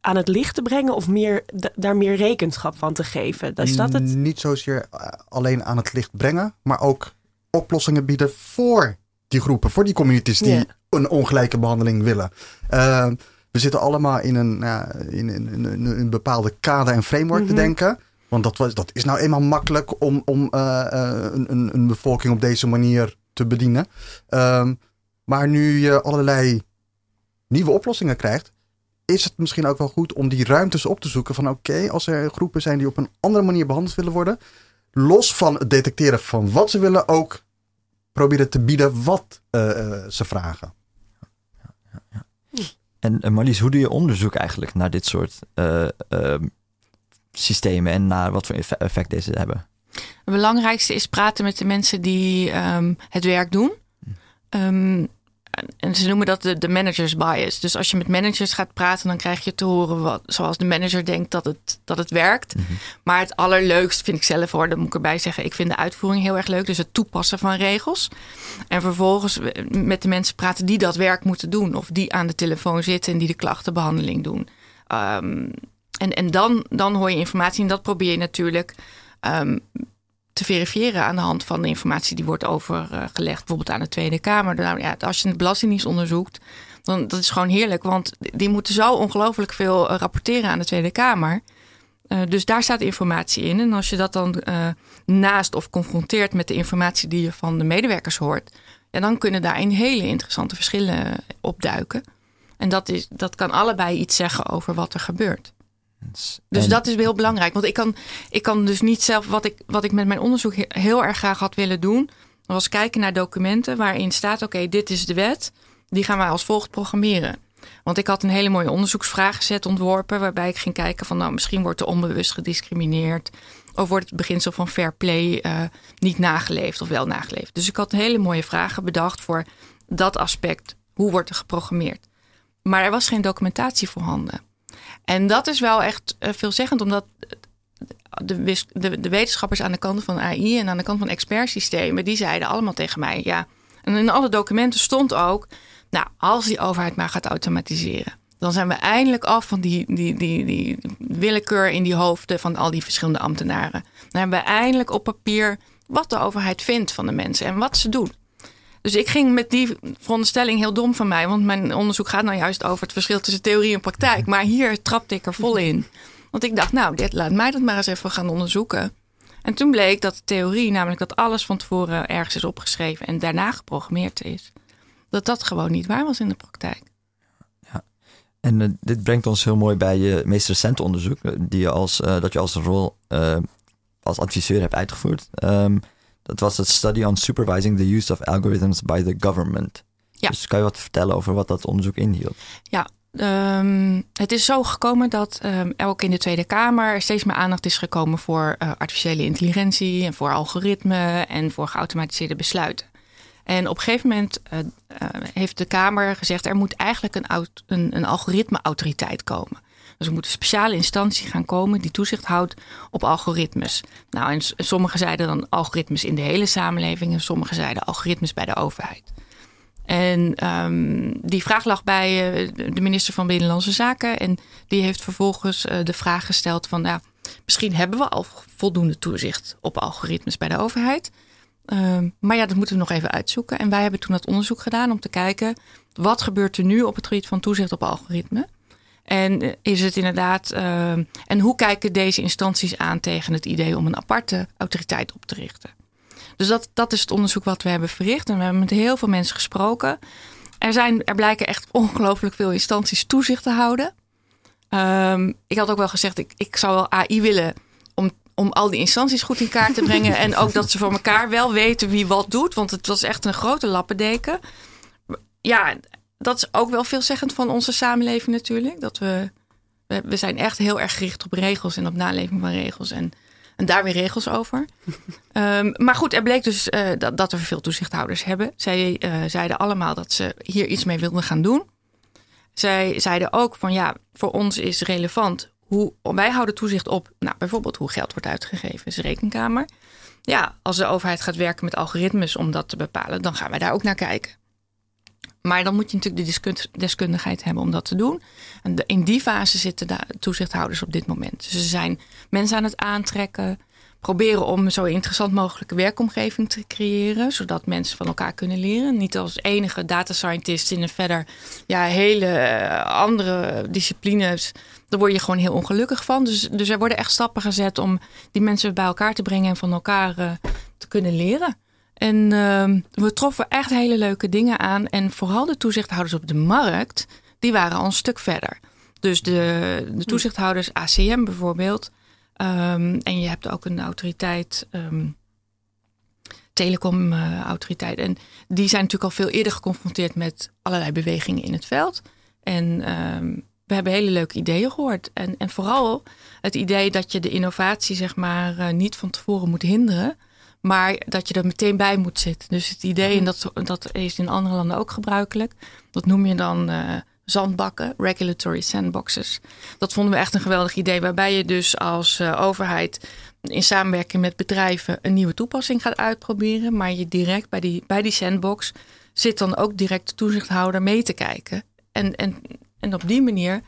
aan het licht te brengen of meer, daar meer rekenschap van te geven? Is dat het? Niet zozeer alleen aan het licht brengen, maar ook oplossingen bieden voor die groepen, voor die communities die een ongelijke behandeling willen. Uh, we zitten allemaal in een, ja, in, in, in, in een bepaalde kader en framework te Mhm. denken. Want dat, was, dat is nou eenmaal makkelijk om, om eh, eh, een, een, een bevolking op deze manier te bedienen. Ehm, maar nu je allerlei nieuwe oplossingen krijgt, is het misschien ook wel goed om die ruimtes op te zoeken van oké, als er groepen zijn die op een andere manier behandeld willen worden, los van het detecteren van wat ze willen, ook proberen te bieden wat eh, ze vragen. En Marlies, hoe doe je onderzoek eigenlijk naar dit soort eh, ehm, systemen en naar wat voor effe- effect deze hebben? Het belangrijkste is praten met de mensen die ehm, het werk doen. Ehm, en ze noemen dat de, de managers bias. Dus als je met managers gaat praten, dan krijg je te horen wat, zoals de manager denkt dat het, dat het werkt. Maar het allerleukst vind ik zelf hoor, dat moet ik erbij zeggen. Ik vind de uitvoering heel erg leuk. Dus het toepassen van regels. En vervolgens met de mensen praten die dat werk moeten doen. Of die aan de telefoon zitten en die de klachtenbehandeling doen. Ehm, en en dan, dan hoor je informatie. En dat probeer je natuurlijk ehm, te verifiëren aan de hand van de informatie die wordt overgelegd, bijvoorbeeld aan de Tweede Kamer. Nou, ja, als je de Belastingdienst onderzoekt, dan dat is gewoon heerlijk, want die moeten zo ongelooflijk veel eh, rapporteren aan de Tweede Kamer. Eh, dus daar staat informatie in. En als je dat dan eh, naast of confronteert met de informatie die je van de medewerkers hoort, ja, dan kunnen daarin hele interessante verschillen opduiken. En dat, is, dat kan allebei iets zeggen over wat er gebeurt. Dus En- dat is heel belangrijk. Want ik kan, ik kan dus niet zelf, wat ik, wat ik met mijn onderzoek he- heel erg graag had willen doen, was kijken naar documenten waarin staat: oké, dit is de wet, die gaan wij als volgt programmeren. Want ik had een hele mooie onderzoeksvragenset ontworpen, waarbij ik ging kijken van, nou, misschien wordt er onbewust gediscrimineerd, of wordt het beginsel van fair play eh, niet nageleefd of wel nageleefd. Dus ik had hele mooie vragen bedacht voor dat aspect. Hoe wordt er geprogrammeerd? Maar er was geen documentatie voorhanden. En dat is wel echt eh, veelzeggend, omdat de, de, de wetenschappers aan de kant van AI en aan de kant van expertsystemen, die zeiden allemaal tegen mij, ja. En in alle documenten stond ook, nou, als die overheid maar gaat automatiseren, dan zijn we eindelijk af van die, die, die, die willekeur in die hoofden van al die verschillende ambtenaren. Dan hebben we eindelijk op papier wat de overheid vindt van de mensen en wat ze doen. Dus ik ging met die veronderstelling heel dom van mij, want mijn onderzoek gaat nou juist over het verschil tussen theorie en praktijk. Maar hier trapte ik er vol in. Want ik dacht, nou, dit, laat mij dat maar eens even gaan onderzoeken. En toen bleek dat de theorie, namelijk dat alles van tevoren ergens is opgeschreven en daarna geprogrammeerd is, dat dat gewoon niet waar was in de praktijk. En eh, dit brengt ons heel mooi bij je meest recente onderzoek, eh, die je als, eh, dat je als rol als adviseur hebt uitgevoerd. Ehm, dat was het Study on Supervising the Use of Algorithms by the Government. Ja. Dus kan je wat vertellen over wat dat onderzoek inhield? Ja, ehm, het is zo gekomen dat ehm, ook in de Tweede Kamer er steeds meer aandacht is gekomen voor eh, artificiële intelligentie en voor algoritme en voor geautomatiseerde besluiten. En op een gegeven moment eh, eh, heeft de Kamer gezegd: er moet eigenlijk een, een, een algoritme-autoriteit komen. Dus er moet een speciale instantie gaan komen die toezicht houdt op algoritmes. Nou, en sommigen zeiden dan algoritmes in de hele samenleving en sommigen zeiden algoritmes bij de overheid. En ehm, die vraag lag bij eh, de minister van Binnenlandse Zaken. En die heeft vervolgens eh, de vraag gesteld van... Ja, misschien hebben we al voldoende toezicht op algoritmes bij de overheid. Ehm, maar ja, dat moeten we nog even uitzoeken. En wij hebben toen dat onderzoek gedaan om te kijken... wat gebeurt er nu op het gebied van toezicht op algoritme? En eh, is het inderdaad... ehm, en hoe kijken deze instanties aan tegen het idee om een aparte autoriteit op te richten? Dus dat, dat is het onderzoek wat we hebben verricht. En we hebben met heel veel mensen gesproken. Er, zijn, er blijken echt ongelooflijk veel instanties toezicht te houden. Ehm, ik had ook wel gezegd, ik, ik zou wel AI willen om, om al die instanties goed in kaart te brengen. en ook dat ze voor elkaar wel weten wie wat doet. Want het was echt een grote lappendeken. Ja, dat is ook wel veelzeggend van onze samenleving natuurlijk. Dat we, we, we zijn echt heel erg gericht op regels en op naleving van regels. En, en daar weer regels over. Ehm, maar goed, er bleek dus eh, dat, dat we veel toezichthouders hebben. Zij eh, zeiden allemaal dat ze hier iets mee wilden gaan doen. Zij zeiden ook van ja, voor ons is relevant hoe wij houden toezicht op, nou, bijvoorbeeld hoe geld wordt uitgegeven, is de rekenkamer. Ja, als de overheid gaat werken met algoritmes om dat te bepalen, dan gaan wij daar ook naar kijken. Maar dan moet je natuurlijk de deskundig- deskundigheid hebben om dat te doen. En in die fase zitten de toezichthouders op dit moment. Dus ze zijn mensen aan het aantrekken. Proberen om zo interessant mogelijke werkomgeving te creëren. Zodat mensen van elkaar kunnen leren. Niet als enige data scientist in een verder ja, hele eh, andere disciplines. Daar word je gewoon heel ongelukkig van. Dus, dus er worden echt stappen gezet om die mensen bij elkaar te brengen en van elkaar eh, te kunnen leren. En ehm, we troffen echt hele leuke dingen aan. En vooral de toezichthouders op de markt, die waren al een stuk verder. Dus de, de toezichthouders, ACM bijvoorbeeld. ehm, en je hebt ook een autoriteit, ehm telecomautoriteit. en die zijn natuurlijk al veel eerder geconfronteerd met allerlei bewegingen in het veld. En we hebben hele leuke ideeën gehoord. En, en vooral het idee dat je de innovatie, zeg maar, eh, niet van tevoren moet hinderen. Maar dat je er meteen bij moet zitten. Dus het idee, en dat, dat is in andere landen ook gebruikelijk. Dat noem je dan eh, zandbakken, regulatory sandboxes. Dat vonden we echt een geweldig idee. Waarbij je dus als eh, overheid in samenwerking met bedrijven een nieuwe toepassing gaat uitproberen. Maar je direct bij die, bij die sandbox zit dan ook direct de toezichthouder mee te kijken. En, en, en op die manier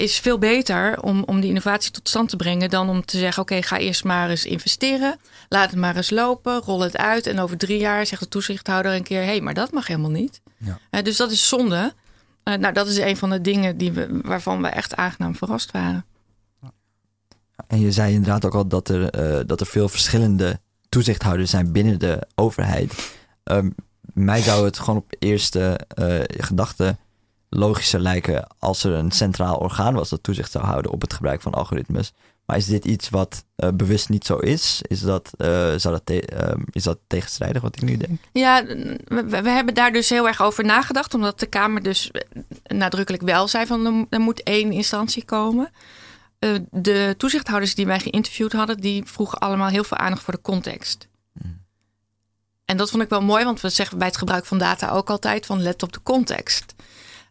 is veel beter om, om die innovatie tot stand te brengen dan om te zeggen: oké, ga eerst maar eens investeren, laat het maar eens lopen, rol het uit en over drie jaar zegt de toezichthouder een keer: hé, hey, maar dat mag helemaal niet. Ja. Dus dat is zonde. Eh, nou, dat is een van de dingen die we, waarvan we echt aangenaam verrast waren. En je zei inderdaad ook al dat er, eh, dat er veel verschillende toezichthouders zijn binnen de overheid. Ehm, mij zou het gewoon op eerste eh, gedachte logischer lijken als er een centraal orgaan was dat toezicht zou houden op het gebruik van algoritmes. Maar is dit iets wat eh, bewust niet zo is? Is dat, eh, zou dat ehm, is dat tegenstrijdig wat ik nu denk? Ja, we, we hebben daar dus heel erg over nagedacht, omdat de Kamer dus nadrukkelijk wel zei van er, moet één instantie komen. Eh, de toezichthouders die wij geïnterviewd hadden, die vroegen allemaal heel veel aandacht voor de context. En dat vond ik wel mooi, want we zeggen bij het gebruik van data ook altijd van let op de context.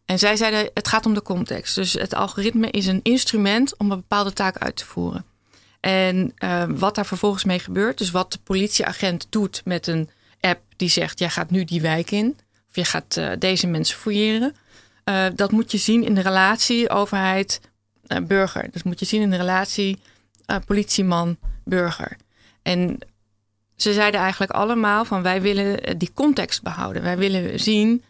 En zij zeiden het gaat om de context. Dus het algoritme is een instrument om een bepaalde taak uit te voeren. En eh, wat daar vervolgens mee gebeurt, dus wat de politieagent doet met een app die zegt: jij gaat nu die wijk in, of je gaat eh, deze mensen fouilleren. eh, dat moet je zien in de relatie overheid-burger. dat moet je zien in de relatie eh, politieman-burger. En ze zeiden eigenlijk allemaal van wij willen eh, die context behouden. Wij willen zien eh,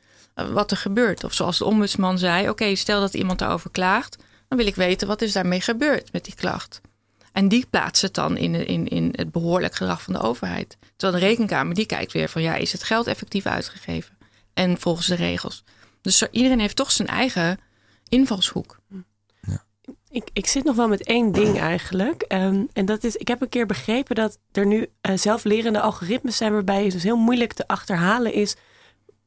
wat er gebeurt. Of zoals de ombudsman zei, oké, stel dat iemand daarover klaagt, dan wil ik weten wat is daarmee gebeurd met die klacht. En die plaatst het dan in, in, in het behoorlijk gedrag van de overheid. Terwijl de rekenkamer die kijkt weer van ja, is het geld effectief uitgegeven? En volgens de regels. Dus iedereen heeft toch zijn eigen invalshoek. Ik, ik zit nog wel met één ding eigenlijk. Ehm, en dat is, ik heb een keer begrepen dat er nu eh, zelflerende algoritmes zijn waarbij het dus heel moeilijk te achterhalen is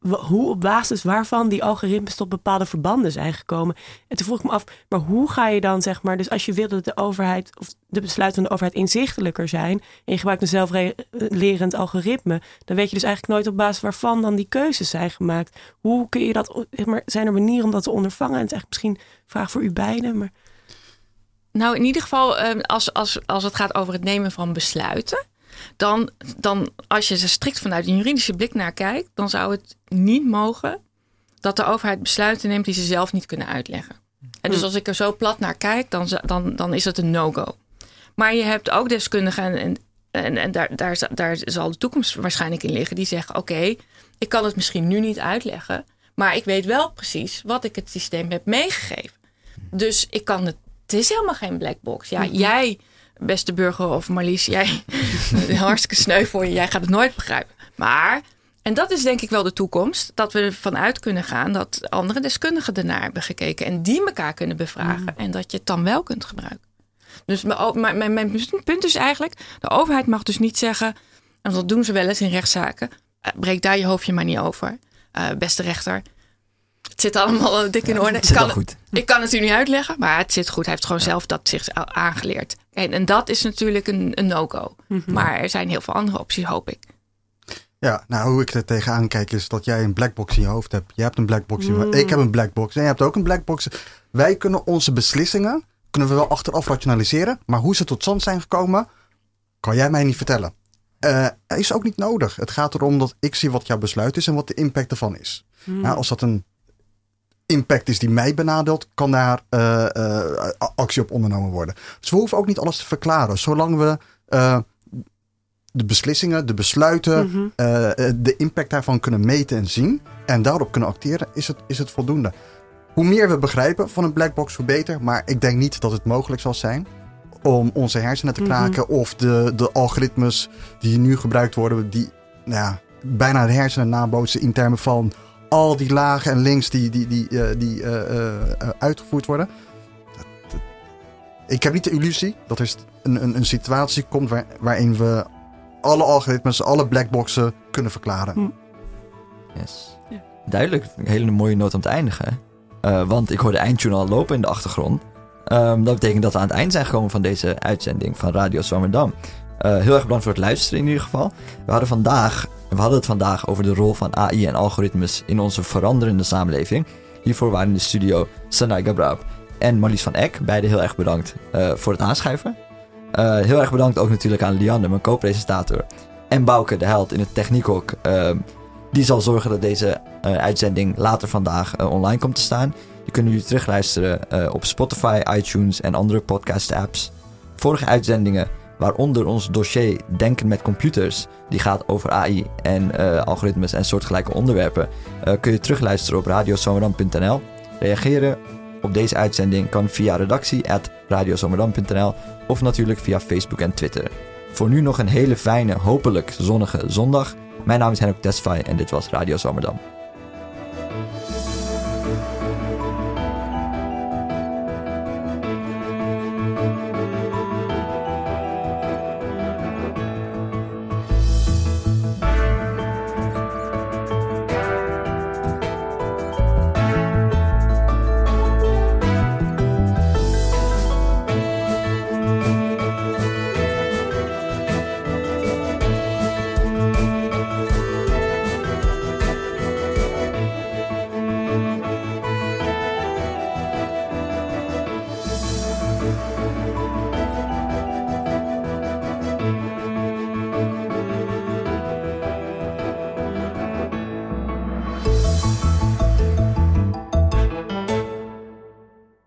hoe op basis waarvan die algoritmes tot bepaalde verbanden zijn gekomen. En toen vroeg ik me af, maar hoe ga je dan zeg maar, dus als je wil dat de overheid of de besluiten van de overheid inzichtelijker zijn en je gebruikt een zelflerend algoritme, dan weet je dus eigenlijk nooit op basis waarvan dan die keuzes zijn gemaakt. Hoe kun je dat, zeg maar, zijn er manieren om dat te ondervangen? En het is eigenlijk misschien een vraag voor u beiden, maar Nou, in ieder geval, eh, als, als, als het gaat over het nemen van besluiten, dan, dan als je er strikt vanuit een juridische blik naar kijkt, dan zou het niet mogen dat de overheid besluiten neemt die ze zelf niet kunnen uitleggen. En dus als ik er zo plat naar kijk, dan, dan, dan is het een no-go. Maar je hebt ook deskundigen, en, en, en, daar, daar, daar zal de toekomst waarschijnlijk in liggen, die zeggen: Oké, ik kan het misschien nu niet uitleggen, maar ik weet wel precies wat ik het systeem heb meegegeven. Dus ik kan het. Het is helemaal geen black box. Ja, jij, beste burger of Marlies, jij hartstikke sneu voor je. Jij gaat het nooit begrijpen. Maar, en dat is denk ik wel de toekomst, dat we ervan uit kunnen gaan dat andere deskundigen ernaar hebben gekeken en die elkaar kunnen bevragen en dat je het dan wel kunt gebruiken. Dus mijn, mijn, mijn punt is eigenlijk, de overheid mag dus niet zeggen, en dat doen ze wel eens in rechtszaken, eh, breek daar je hoofdje maar niet over, Eh, beste rechter. Het zit allemaal eh, dik in orde. Het zit Ik al kan, goed. ik kan het u niet uitleggen, maar het zit goed. Hij heeft gewoon zelf dat zich aangeleerd. En, en dat is natuurlijk een, een no-go. Maar er zijn heel veel andere opties, hoop ik. Ja, nou hoe ik er tegenaan kijk is dat jij een blackbox in je hoofd hebt. Jij hebt een blackbox in je hoofd. Ik heb een blackbox en jij hebt ook een blackbox. Wij kunnen onze beslissingen, kunnen we wel achteraf rationaliseren. Maar hoe ze tot stand zijn gekomen, kan jij mij niet vertellen. Uh, is ook niet nodig. Het gaat erom dat ik zie wat jouw besluit is en wat de impact ervan is. Hmm. Nou, als dat een impact is die mij benadeelt, kan daar uh, uh, actie op ondernomen worden. Dus we hoeven ook niet alles te verklaren. Zolang we de beslissingen, de besluiten, Mhm. de impact daarvan kunnen meten en zien en daarop kunnen acteren, is het, is het voldoende. Hoe meer we begrijpen van een black box, hoe beter. Maar ik denk niet dat het mogelijk zal zijn om onze hersenen te Mhm. kraken. Of de, de algoritmes die nu gebruikt worden, die nou ja, bijna de hersenen nabootsen in termen van al die lagen en links die, die, die, eh, die eh, eh, uitgevoerd worden. Dat- dat- ik heb niet de illusie dat er een, een, een situatie komt waar, waarin we alle algoritmes, alle blackboxen kunnen verklaren. Hm. Yes. Ja. Duidelijk, een hele mooie noot om te eindigen. Eh, want ik hoor de eindtune al lopen in de achtergrond. Ehm, dat betekent dat we aan het eind zijn gekomen van deze uitzending van Radio Zwammerdam. Eh, heel erg bedankt voor het luisteren in ieder geval. We hadden, vandaag, we hadden het vandaag over de rol van AI en algoritmes in onze veranderende samenleving. Hiervoor waren in de studio Sanai Gabrab en Marlies van Eck. Beide heel erg bedankt eh, voor het aanschuiven. Eh, heel erg bedankt ook natuurlijk aan Lianne, mijn co-presentator. En Bouke, de held in het techniekhok. Ehm, die zal zorgen dat deze uitzending later vandaag online komt te staan. Die kunnen jullie terugluisteren eh, op Spotify, iTunes en andere podcast-apps. Vorige uitzendingen, waaronder ons dossier Denken met Computers, die gaat over AI en eh, algoritmes en soortgelijke onderwerpen, eh, kun je terugluisteren op radiosomerdam.nl. Reageren op deze uitzending kan via redactie.radiosomerdam.nl of natuurlijk via Facebook en Twitter. Voor nu nog een hele fijne, hopelijk zonnige zondag. Mijn naam is Henok Tesfaye en dit was Radio Zomerdam.